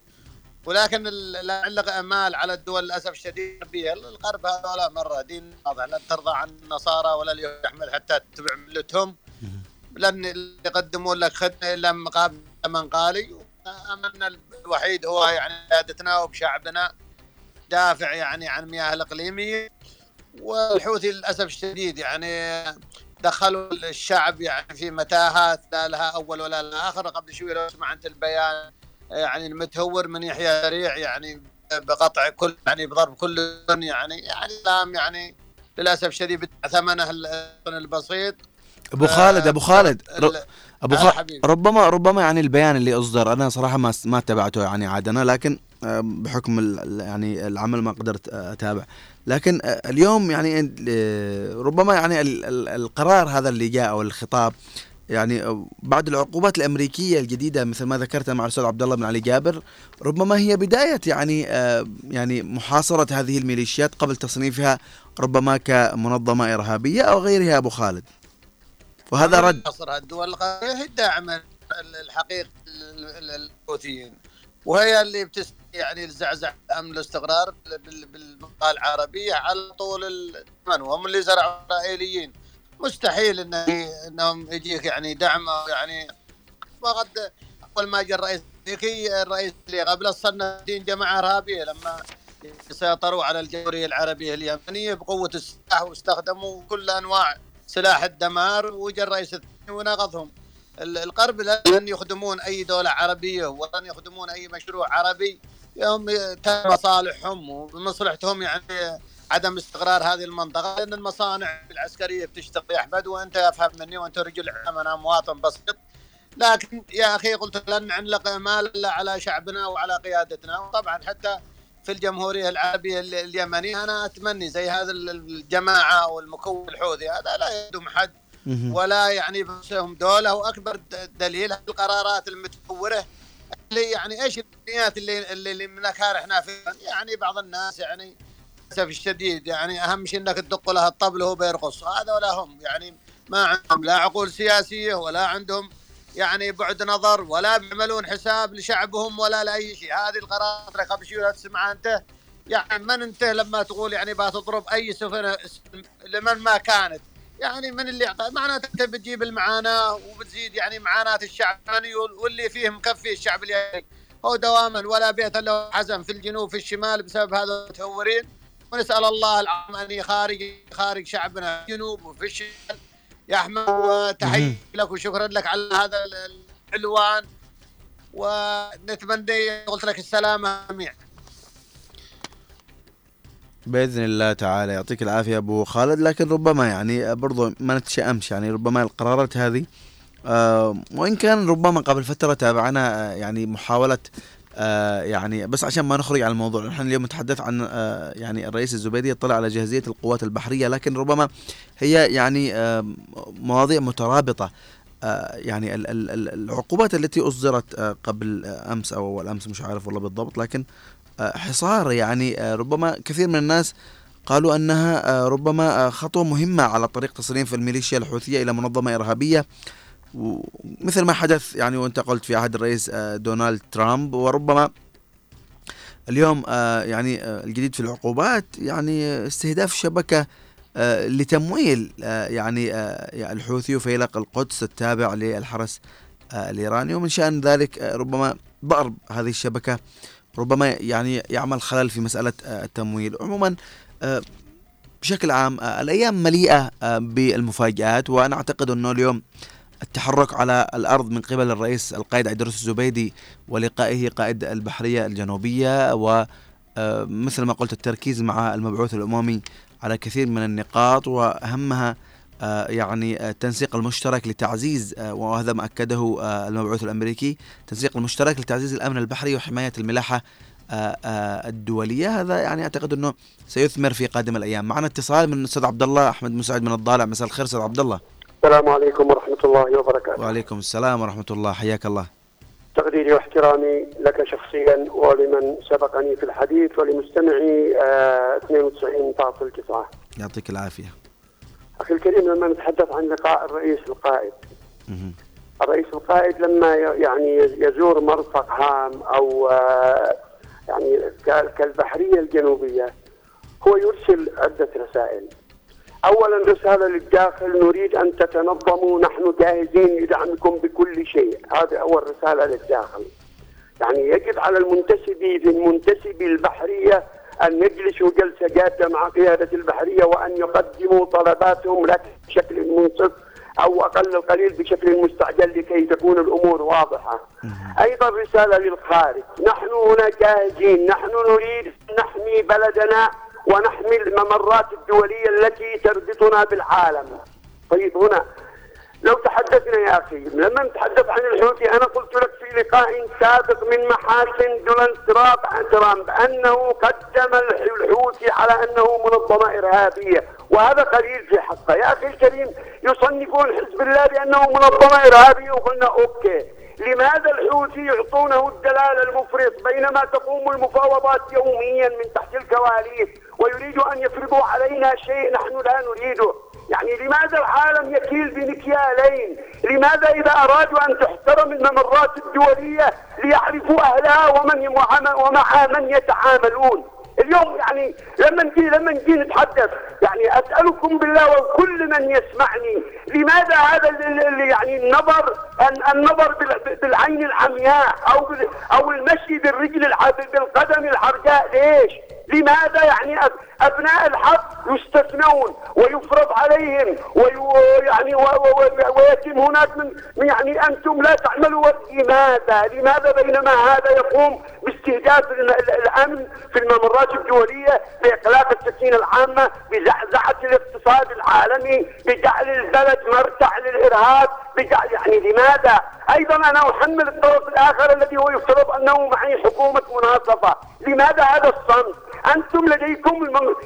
ولكن لا نعلق أمال على الدول للأسف الشديد بها الغرب هذول مرة دين واضح لن ترضى عن النصارى ولا اليهود احمد حتى تتبع ملتهم. لن يقدمون لك خدمة إلا مقابل من قالي. املنا الوحيد هو يعني قيادتنا وبشعبنا دافع يعني عن المياه الإقليمية. والحوثي للأسف الشديد يعني دخلوا الشعب يعني في متاهات لا لها أول ولا لها آخر قبل شوي لو سمعت البيان يعني المتهور من يحيى سريع يعني بقطع كل يعني بضرب كل يعني يعني يعني للأسف الشديد ثمنه البسيط أبو خالد أبو خالد ر- ال- أبو آه خ... حبيبي. ربما ربما يعني البيان اللي أصدر أنا صراحة ما ما تابعته يعني عادنا لكن آه، بحكم يعني العمل ما قدرت أتابع. لكن اليوم يعني ربما يعني ال- ال- القرار هذا اللي جاء أو الخطاب يعني بعد العقوبات الأمريكية الجديدة مثل ما ذكرت مع الأستاذ عبد الله بن علي جابر ربما هي بداية يعني يعني محاصرة هذه الميليشيات قبل تصنيفها ربما كمنظمة إرهابية أو غيرها أبو خالد. وهذا رد. الدول الغربية هي الداعمة ال- الحقيقي لل- لل- للحوثيين. وهي اللي بتس يعني الزعزع الامن والاستقرار بال- بالمنطقة العربية على طول الزمن وهم اللي زرعوا الاسرائيليين مستحيل انه إنهم يجيك يعني دعم يعني فقد اول ما جاء الرئيس الامريكي الرئيس اللي قبله الصنادين جماعة إرهابية لما سيطروا على الجمهورية العربية اليمنية بقوة السلاح واستخدموا كل أنواع سلاح الدمار وجا الرئيس الثاني ونقضهم. ال- الغرب لن يخدمون أي دولة عربية ولن يخدمون أي مشروع عربي. يوم مصالحهم ومصلحتهم يعني عدم استقرار هذه المنطقة لأن المصانع العسكرية بتشتغل يا أحمد وأنت أفهم مني وأنت رجل اعلام أنا مواطن بسيط. لكن يا أخي قلت لن نعلق امال إلا على شعبنا وعلى قيادتنا. وطبعا حتى في الجمهورية العربية ال- اليمنية أنا اتمنى زي هذا ال- الجماعة والمكون الحوثي هذا لا يدوم حد. ولا يعني بنفسهم دولة. وأكبر دليل القرارات المتهوره اللي يعني إيش الامنيات اللي اللي, اللي إحنا فيها يعني بعض الناس يعني للأسف الشديد يعني أهم شيء إنك تدق له الطبل وهو بيرقص. هذا ولا هم. يعني ما عندهم لا عقول سياسية ولا عندهم يعني بعد نظر ولا بيعملون حساب لشعبهم ولا لأي شيء. هذه القرارات قبل شوي تسمع أنت. يعني من انت لما تقول يعني بتضرب أي سفن لمن ما كانت. يعني من اللي يعطى معناته أنت بتجيب المعاناة وبتزيد يعني معاناة الشعب اليمني واللي فيه مكفي الشعب اليمني. هو دواما ولا بيت له حزن في الجنوب في الشمال بسبب هذا المتهورين. ونسأل الله العظيم أن يخارج خارج شعبنا في الجنوب وفي الشمال. يا أحمد وتحية لك وشكرا لك على هذا ال- العنوان. ونتمنى قلت لك السلامه جميعا بإذن الله تعالى. يعطيك العافية أبو خالد. لكن ربما يعني برضو ما نتشائمش يعني ربما القرارات هذه آه، وإن كان ربما قبل فترة تابعنا آه، يعني محاولة آه، يعني بس عشان ما نخرج عن الموضوع نحن اليوم نتحدث عن آه، يعني الرئيس الزبيدي يطلع على جاهزية القوات البحرية لكن ربما هي يعني آه، مواضيع مترابطة. آه، يعني ال- ال- ال- العقوبات التي أصدرت آه، قبل أمس أو أول أمس مش عارف والله بالضبط لكن حصار يعني آه، ربما كثير من الناس قالوا أنها آه، ربما آه، خطوة مهمة على طريق تصريف الميليشيا الحوثية إلى منظمة إرهابية. ومثل ما حدث يعني وانت قلت في عهد الرئيس دونالد ترامب. وربما اليوم يعني الجديد في العقوبات يعني استهداف شبكة آه، لتمويل يعني يعني الحوثي وفيلق القدس التابع للحرس الإيراني. ومن شأن ذلك ربما ضرب هذه الشبكة ربما يعني يعمل خلل في مسألة آه، التمويل. عموما آه، بشكل عام آه، الأيام مليئة آه، بالمفاجآت وأنا أعتقد أنه اليوم التحرك على الأرض من قبل الرئيس القائد عيدروس الزبيدي ولقائه قائد البحرية الجنوبية ومثل ما قلت التركيز مع المبعوث الأممي على كثير من النقاط وأهمها آه، يعني آه، التنسيق المشترك لتعزيز آه، وهذا ما أكده آه، المبعوث الأمريكي التنسيق المشترك لتعزيز الأمن البحري وحماية الملاحة آه، آه، الدولية. هذا يعني أعتقد إنه سيثمر في قادم الأيام. معنا اتصال من الاستاذ عبد الله أحمد مساعد من الضالع. مساء الخير أستاذ عبد الله. السلام عليكم ورحمة الله وبركاته. وعليكم السلام ورحمة الله. حياك الله. تقديري واحترامي لك شخصيا ولمن سبقني في الحديث ولمستمعي آه، 92.9 يعطيك العافية. أخي الكريم لما نتحدث عن لقاء الرئيس القائد. الرئيس القائد لما يعني يزور مرفق هام أو آه، يعني ك- كالبحرية الجنوبية هو يرسل عدة رسائل. أولا رسالة للداخل نريد أن تتنظموا نحن جاهزين لدعمكم بكل شيء. هذه أول رسالة للداخل. يعني يجب على المنتسبي للمنتسبي البحرية أن يجلسوا جلسة جادة مع قيادة البحرية وأن يقدموا طلباتهم لك بشكل منصف أو أقل القليل بشكل مستعجل لكي تكون الأمور واضحة. أيضا رسالة للخارج. نحن هنا جاهزين. نحن نريد أن نحمي بلدنا ونحمي الممرات الدولية التي تربطنا بالعالم. طيب هنا لو تحدثنا يا أخي لما نتحدث عن الحوثي أنا قلت لك في لقاء سابق من محاسن دونالد ترامب ترامب انه قدم الحوثي على أنه منظمه ارهابيه وهذا قليل في حقه. يا أخي الكريم يصنفون حزب الله بأنه منظمه ارهابيه وقلنا أوكي. لماذا الحوثي يعطونه الدلال المفرط بينما تقوم المفاوضات يوميا من تحت الكواليس ويريدوا أن يفرضوا علينا شيء نحن لا نريده؟ يعني لماذا العالم يكيل بمكيالين؟ لماذا إذا أرادوا أن تحترم الممرات الدولية ليعرفوا أهلها ومن ومع من يتعاملون؟ اليوم يعني لما نجي لما نجي نتحدث يعني أسألكم بالله وكل من يسمعني لماذا هذا اللي يعني النظر النظر بالعين العمياء أو أو المشي بالرجل بالقدم العرجاء ليش؟ لماذا يعني أبناء الحق يستثنون ويفرض عليهم ويعني ويتم هناك من يعني أنتم لا تعملوا لماذا؟ لماذا بينما هذا يقوم باستهداف الأمن في الممرات الدوليه باقلاق السكينه العامة بزعزعه الاقتصاد العالمي بجعل البلد مرتع للإرهاب بجعل يعني لماذا؟ أيضا أنا أحمل الطرف الآخر الذي هو يفترض أنه معي حكومة مناصفة، لماذا هذا الصمت؟ أنتم لديكم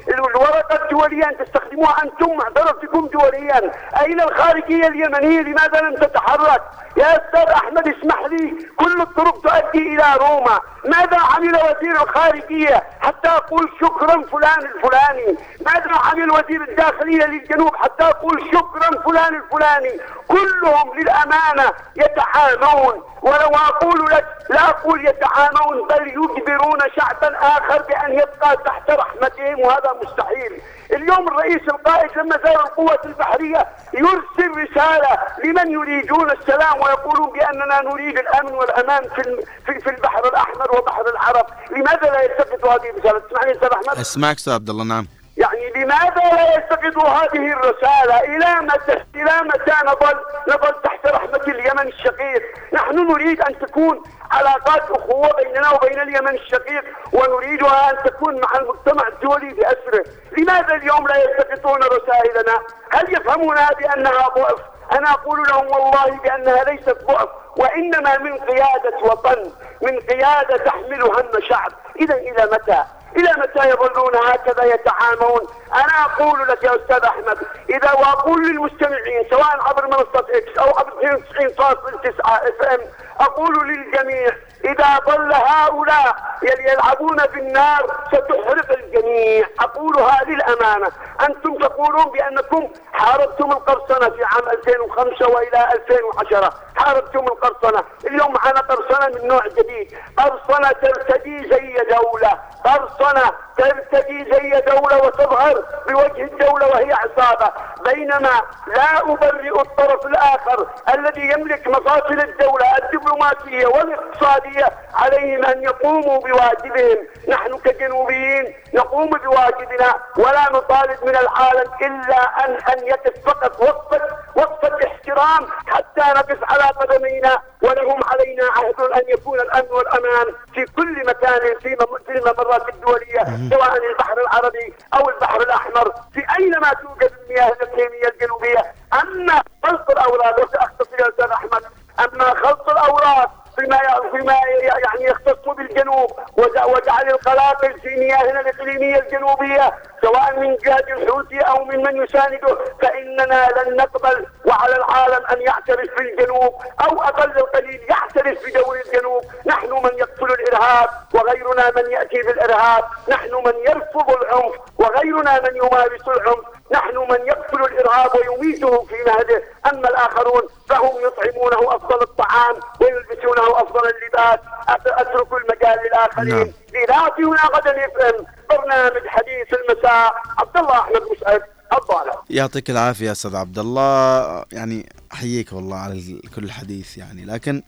الورقة الدولية أن تستخدموها أنتم بكم دوليا، أين الخارجية اليمنية؟ لماذا لم تتحرك؟ يا أستاذ أحمد اسمح لي كل الطرق تؤدي إلى روما، ماذا عمل وزير الخارجية حتى أقول شكرا فلان الفلاني؟ ماذا عمل وزير الداخلية للجنوب حتى أقول شكرا فلان الفلاني؟ كلهم للأمانة يتعامون ولو أقول لك لا أقول يتعامون بل يجبرون شعبا آخر بأن يبقى تحت رحمتهم وهذا مستحيل. اليوم الرئيس القائد لما زار القوات البحرية يرسل رسالة لمن يريدون السلام ويقولون بأننا نريد الأمن والأمان في في, البحر الأحمر وبحر العرب، لماذا لا يلتفتوا هذه الرسالة؟ تسمعني أستاذ أحمد؟ أسمعك أستاذ عبد الله نعم. يعني لماذا لا يلتقطوا هذه الرسالة؟ إلى متى؟ إلى متى نظل نظل تحت رحمة اليمن الشقيق؟ نحن نريد أن تكون علاقات أخوة بيننا وبين اليمن الشقيق ونريدها أن تكون مع المجتمع الدولي بأسره. لماذا اليوم لا يلتقطون رسائلنا؟ هل يفهمونها بأنها ضعف؟ أنا أقول لهم والله بأنها ليست ضعف وإنما من قيادة وطن من قيادة تحمل هم شعب إذا إلى متى؟ إلى متى يظلون هكذا يتعامون أنا أقول لك يا أستاذ أحمد إذا وأقول للمستمعين سواء عبر منصة إكس أو عبر 92.9 إف إم أقول للجميع إذا ظل هؤلاء يل- يلعبون بالنار ستحرق الجميع. أقولها للأمانة أنتم تقولون بأنكم حاربتم القرصنة في عام 2005 وإلى 2010 حاربتم القرصنة. اليوم معنا قرصنة من نوع جديد. قرصنة ترتدي زي دولة. قرصنة ترتدي زي دولة وتظهر بوجه الدولة وهي عصابة. بينما لا أبرئ الطرف الآخر الذي يملك مفاصل الدولة الدبلوماسية والاقتصادية عليهم أن يقوموا بواجبهم. نحن كجنوبيين نقوم بواجبنا ولا نطالب من العالم إلا أن أن يقف فقط وقفة وقفة احترام حتى نقف على قدمينا. ولهم علينا عهد أن يكون الأمن والأمان في كل مكان في مم- في الممرات الدولية سواء البحر العربي أو البحر الأحمر في أينما توجد المياه الإقليمية الجنوبية. أما خلط الأوراق وسأختصر يا أستاذ أحمد أما خلط الأوراق فيما فيما يعني يختص بالجنوب وج- وجعل القلاقل في مياهنا الإقليمية الجنوبية سواء من جهة الحوثي أو من من يسانده فإننا لن نقبل وعلى العالم أن يعترف بالجنوب أو أقل القليل يعترف بدور الجنوب. نحن من يقتل الإرهاب وغيرنا من يأتي بالإرهاب. نحن من يرفض العنف وغيرنا من يمارس العنف. نحن من يقتل الإرهاب ويميته في مهده. أما الآخرون فهم يطعمونه أفضل الطعام ويلبسونه أفضل اللباس. أترك المجال للآخرين. نعم. لناتينا غدا يفهم برنامج حديث المساء. عبد الله أحمد مسعد الضالع يعطيك العافية أستاذ عبد الله. يعني أحييك والله على كل الحديث يعني. لكن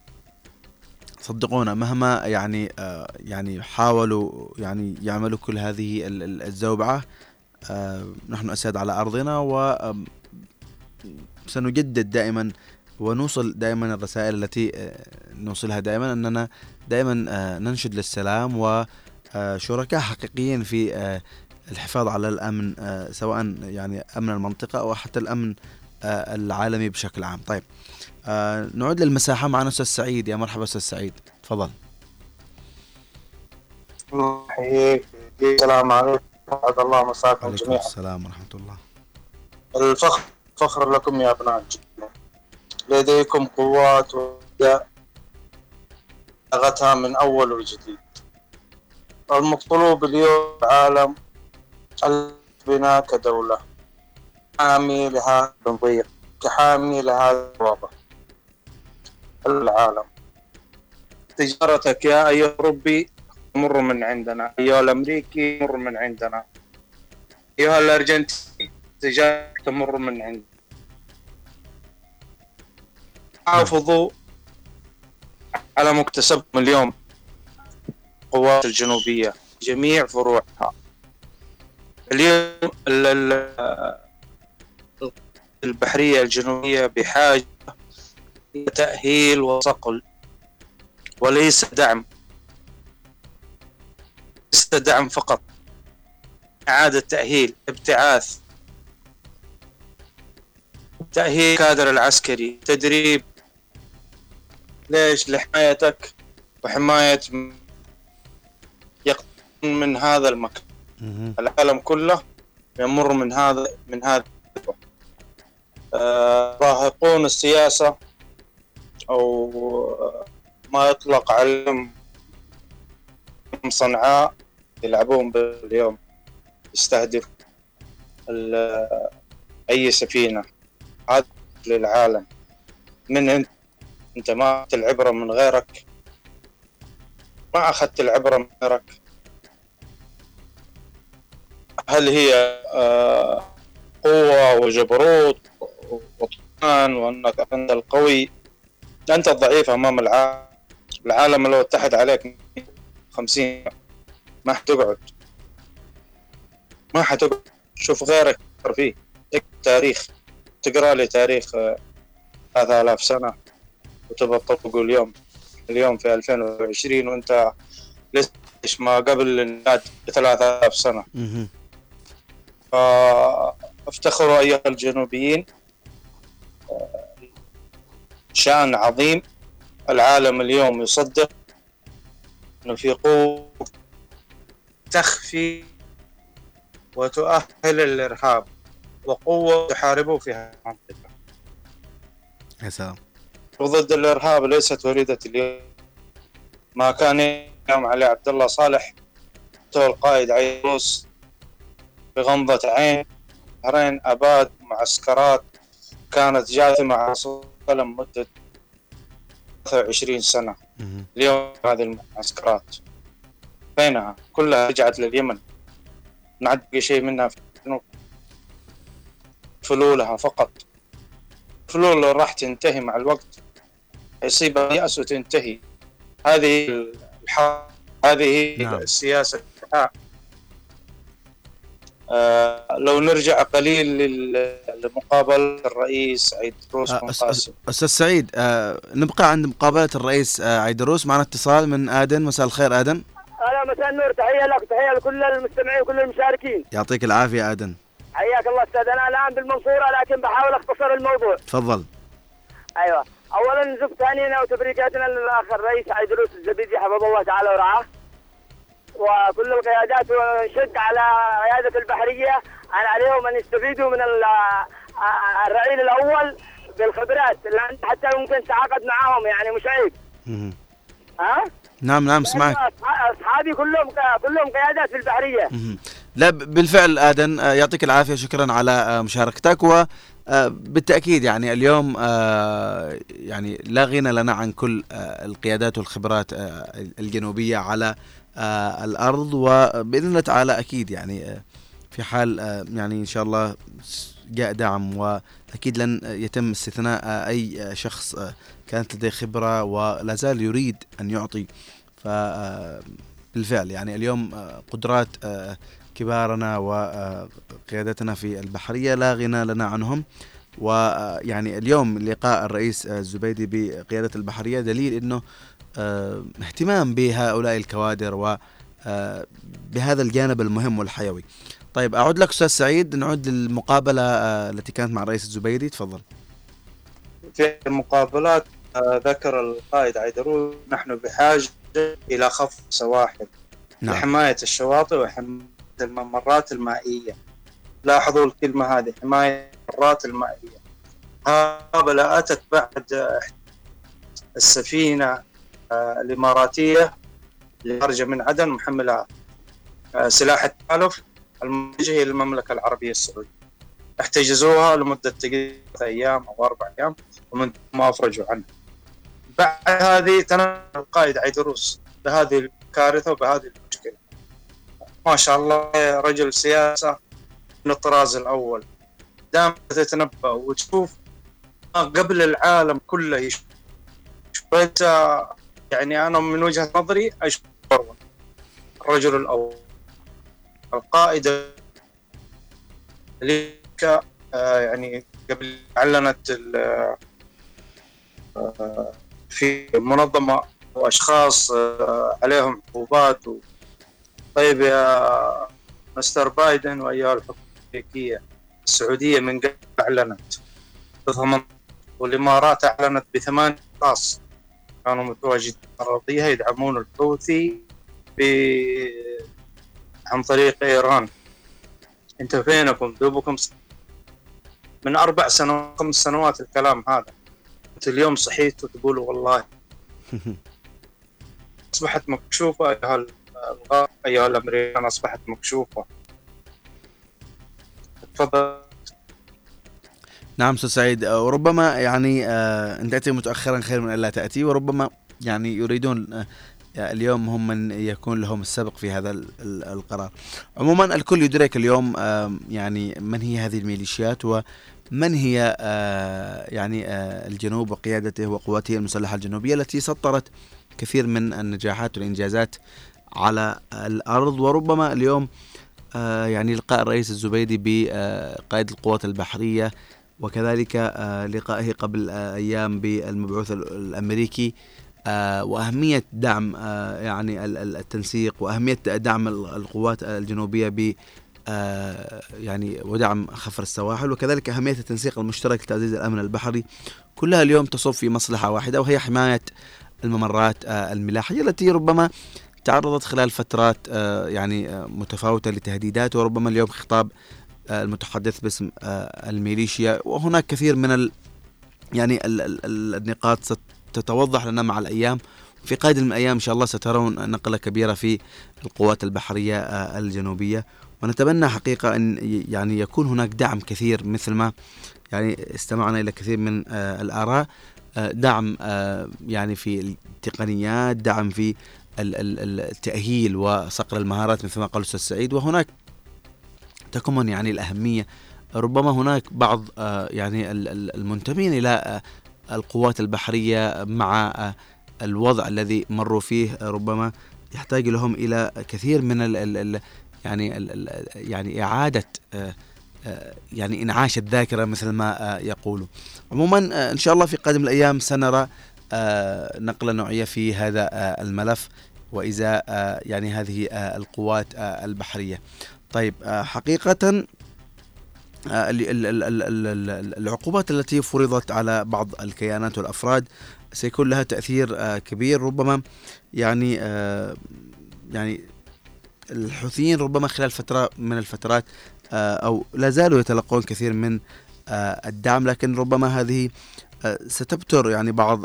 صدقونا مهما يعني آه يعني حاولوا يعني يعملوا كل هذه ال- ال- الزوبعة نحن أسياد على أرضنا و سنجدد دائما ونوصل دائما الرسائل التي آه، نوصلها دائما أننا دائما آه، ننشد للسلام وشركاء حقيقيين في آه، الحفاظ على الأمن آه، سواء يعني أمن المنطقة أو حتى الأمن آه، العالمي بشكل عام. طيب آه، نعود للمساحة معنا أستاذ سعيد يا مرحبا أستاذ سعيد تفضل. الله يحييك السلام عليكم وعد الله مساكم وعليكم جميعا. السلام ورحمة الله. الفخر فخر لكم يا أبناء الجنة. لديكم قوات لغتها من أول وجديد. المطلوب اليوم في العالم البناء كدولة. حامي لهذا التنظير كحامي لهذا الوضع. العالم. تجارتك يا أيها الأوروبي تمر من عندنا. أيها الأمريكي تمر من عندنا. أيها الأرجنتيني تجارتك تمر من عندنا. حافظوا على مكتسبكم اليوم. القوات الجنوبية جميع فروعها. اليوم ال- ال- البحرية الجنوبية بحاجة تأهيل وصقل وليس دعم. ليس دعم فقط. إعادة تأهيل ابتعاث. تأهيل الكادر العسكري تدريب. ليش؟ لحمايتك وحماية يقطن من هذا المكان. العالم كله يمر من هذا من هذا. آه، راهقون السياسة أو آه، ما يطلق عليهم صنعاء يلعبون باليوم يستهدف أي سفينة. هذا للعالم. من أنت؟ أنت ما أخذت العبرة من غيرك؟ ما أخذت العبرة من غيرك؟ هل هي آه، قوة وجبروت وطمان وأنك أنت القوي؟ أنت الضعيف أمام العالم. العالم لو اتحد عليك خمسين. ما حتقعد. ما حتقعد. شوف غيرك فيه. تاريخ. تقرأ لي تاريخ آه، 3000 سنة. وتبى تطبقه اليوم. اليوم في 2020 وأنت لسه ما قبل الانشاد ب 3000 سنة. فافتخروا أيها الجنوبيين. شأن عظيم. العالم اليوم يصدق. إنه في قوة تخفي وتؤهل الإرهاب وقوة تحاربه في هذه المنطقة. يا سلام. وضد الإرهاب ليست وليدة اليوم. ما كان يوم علي عبد الله صالح القائد عيروس بغمضة عين بحرين أباد معسكرات كانت جاثمة على وسلم مدة 23 سنة. اليوم هذه المعسكرات. فينها كلها رجعت لليمن. نعد شيء منها في الجنوب فلولها فقط. فلول راح تنتهي مع الوقت يصيبها يأس وتنتهي. هذه الحرب هذه نعم. نعم. السياسة لو نرجع قليل لمقابلة الرئيس عيد روس آه، بن أس- أس- قاسم. أستاذ سعيد آه نبقى عند مقابلة الرئيس آه عيدروس. معنا اتصال من آدن. مساء الخير آدن. أنا مساء النور تحية لك تحية لكل المستمعين وكل المشاركين. يعطيك العافية آدن. حياك الله أستاذ. أنا الآن بالمنصورة لكن بحاول أختصر الموضوع. تفضل. أيوه. اولا نزف ثانينا وتبريكاتنا للاخ الرئيس عيدروس الزبيدي حفظه الله تعالى ورعاه. وكل القيادات ونشد على قيادة البحرية أن عليهم أن يستفيدوا من آه، الرعيل الأول بالخبرات لأن حتى ممكن تعاقد معاهم يعني مش عيب. ها؟ نعم نعم سمعك أصحابي كلهم كلهم قيادات في البحرية. لا بالفعل آدن آه، يعطيك العافية شكرا على آه، مشاركتك و بالتأكيد يعني اليوم يعني لا غنى لنا عن كل القيادات والخبرات الجنوبية على الأرض وبإذن الله تعالى أكيد يعني آه، في حال آه، يعني إن شاء الله جاء دعم وأكيد لن يتم استثناء آه، أي آه، شخص آه، كانت لديه خبرة ولا زال يريد أن يعطي. ف آه، بالفعل يعني اليوم آه، قدرات آه، كبارنا وقيادتنا في البحرية لا غنى لنا عنهم. ويعني اليوم لقاء الرئيس آه، الزبيدي بقيادة البحرية دليل آه، اهتمام بهؤلاء الكوادر و آه، بهذا الجانب المهم والحيوي. طيب أعود لك أستاذ سعيد نعود للمقابلة آه، التي كانت مع الرئيس الزبيدي. تفضل. في المقابلات آه، ذكر القائد عيدروس نحن بحاجة إلى خفض سواحل نعم. لحماية الشواطئ وحماية الممرات المائية. لاحظوا الكلمة هذه حماية الممرات المائية. هذا أتت بعد آه، السفينة آه، الإماراتية خارجة من عدن محملة آه، سلاح التحالف المتجهة إلى المملكة العربية السعودية. احتجزوها لمدة ثلاثة أيام أو أربع أيام ومن ثم أفرجوا عنها. بعد هذه تنازل القائد عيدروس بهذه الكارثة وبهذه المشكلة. ما شاء الله رجل سياسة من الطراز الأول. دام تتنبأ وتشوف ما قبل العالم كله يشوف يعني أنا من وجهة نظري مروان الرجل الأول. القائد اللي آه، يعني قبل أعلنت ال- آه، في منظمة وأشخاص آه، عليهم عقوبات و... طيب يا مستر بايدن وأيها الحكومة الأمريكية السعودية من قبل أعلنت بثمن والإمارات أعلنت بثمان أشخاص كانوا متواجدين الأرضية يدعمون الحوثي ب... عن طريق إيران. أنت فينكم؟ دوبكم من أربع سنوات خمس سنوات الكلام هذا. أنت اليوم صحيت وتقول والله. أصبحت مكشوفة أيها ال- الغ- أيها الأمريكان أصبحت مكشوفة. تفضل. نعم أستاذ سعيد آه، وربما يعني آه، ان تاتي متاخرا خير من ألا تأتي وربما يعني يريدون آه، اليوم هم من يكون لهم السبق في هذا ال- ال- القرار. عموما الكل يدرك اليوم يعني من هي هذه الميليشيات ومن هي يعني الجنوب وقيادته وقواته المسلحة الجنوبية التي سطرت كثير من النجاحات والإنجازات على الأرض وربما اليوم يعني لقاء الرئيس الزبيدي بقائد القوات البحرية وكذلك آه، لقائه قبل آه، أيام بالمبعوث ال- الأمريكي. آه، وأهمية دعم يعني ال- ال- التنسيق وأهمية دعم ال- القوات الجنوبية ب يعني ودعم خفر السواحل وكذلك أهمية التنسيق المشترك لتعزيز الأمن البحري. كلها اليوم تصب في مصلحة واحدة وهي حماية الممرات الملاحيه التي ربما تعرضت خلال فترات يعني متفاوتة لتهديدات وربما اليوم خطاب المتحدث باسم آه، الميليشيا. وهناك كثير من ال يعني ال ال ال النقاط ستتوضح لنا مع الأيام. في قادم الأيام إن شاء الله سترون نقلة كبيرة في القوات البحرية آه، الجنوبية. ونتمنى حقيقة إن ي- يعني يكون هناك دعم كثير مثل ما يعني استمعنا إلى كثير من آه، الآراء. آه، دعم يعني في التقنيات دعم في ال- ال- ال- التأهيل وصقل المهارات مثل ما قال الأستاذ سعيد. وهناك تكمن يعني الأهمية ربما هناك بعض آه، يعني ال- ال- المنتمين إلى آه، القوات البحرية مع آه، الوضع الذي مروا فيه ربما يحتاج لهم إلى كثير من ال ال ال يعني ال ال يعني آه، يعني إنعاش الذاكرة مثل ما يقولوا. عموما إن شاء الله في قادم الأيام سنرى نقلة نوعية في هذا الملف آه، يعني هذه القوات البحرية. طيب آه، حقيقه آه، ال- ال- ال- ال- ال- ال- العقوبات التي فرضت على بعض الكيانات والأفراد سيكون لها تأثير آه، كبير. ربما يعني يعني الحوثيين ربما خلال فترة من الفترات أو لا زالوا يتلقون كثير من الدعم لكن ربما هذه ستبتر يعني بعض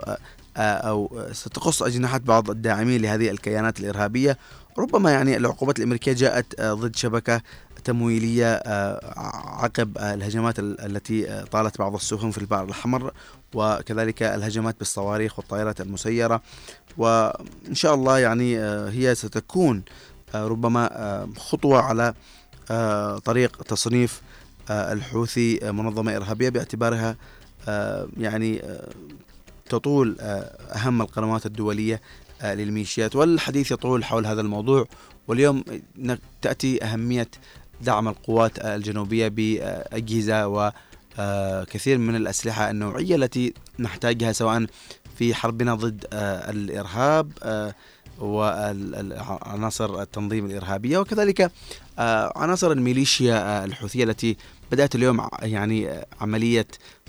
آه، أو ستقص أجنحة بعض الداعمين لهذه الكيانات الإرهابية. ربما يعني العقوبات الأمريكية جاءت آه، ضد شبكة تمويلية آه، عقب الهجمات ال- التي طالت بعض السفن في البحر الأحمر وكذلك الهجمات بالصواريخ والطائرات المسيرة. وإن شاء الله يعني هي ستكون ربما خطوة على طريق تصنيف الحوثي منظمة إرهابية باعتبارها يعني تطول آه، أهم القنوات الدولية آه، للميليشيات. والحديث يطول حول هذا الموضوع. واليوم تأتي أهمية دعم القوات آه، الجنوبية بأجهزة وكثير من الأسلحة النوعية التي نحتاجها سواء في حربنا ضد آه، الإرهاب آه، وعناصر التنظيم الإرهابية وكذلك آه، عناصر الميليشيا آه، الحوثية التي بدأت اليوم يعني آه،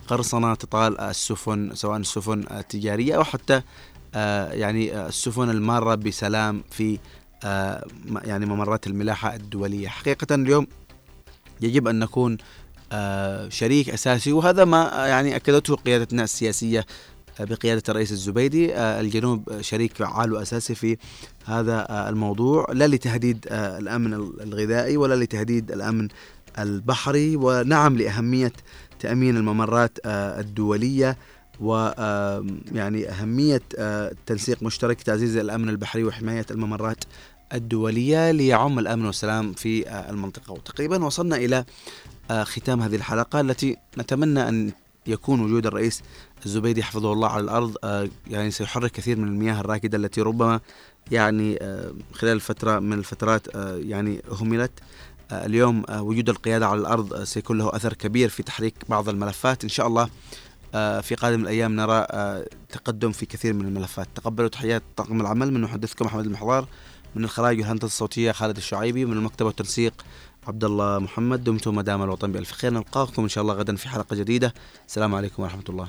قرصنه تطال السفن سواء السفن التجارية أو حتى آه، يعني آه، السفن المارة بسلام في آه، يعني ممرات الملاحة الدولية. حقيقة اليوم يجب أن نكون شريك أساسي وهذا ما يعني أكدته قيادتنا السياسية آه، بقيادة الرئيس الزبيدي الجنوب شريك فعال وأساسي في هذا الموضوع. لا لتهديد الأمن الغذائي ولا لتهديد الأمن البحري ونعم لأهمية تأمين الممرات آه، الدولية و آه، يعني أهمية آه، تنسيق مشترك تعزيز الأمن البحري وحماية الممرات الدولية ليعم الأمن والسلام في المنطقة. وتقريبا وصلنا آه، ختام هذه الحلقة التي نتمنى أن يكون وجود الرئيس الزبيدي حفظه الله على الأرض آه، يعني سيحرك كثير من المياه الراكدة التي ربما يعني خلال فترة من الفترات يعني اهملت آه، اليوم آه، وجود القيادة على الأرض آه، سيكون له أثر كبير في تحريك بعض الملفات. إن شاء الله آه، في قادم الأيام نرى آه، تقدم في كثير من الملفات. تقبلوا تحيات طاقم العمل من محدثكم أحمد المحضار من الخراج والهندسة الصوتية خالد الشعيبي من المكتب والتنسيق عبد الله محمد. دمتم مدام الوطن بألف خير. نلقاكم إن شاء الله غدا في حلقة جديدة. السلام عليكم ورحمة الله.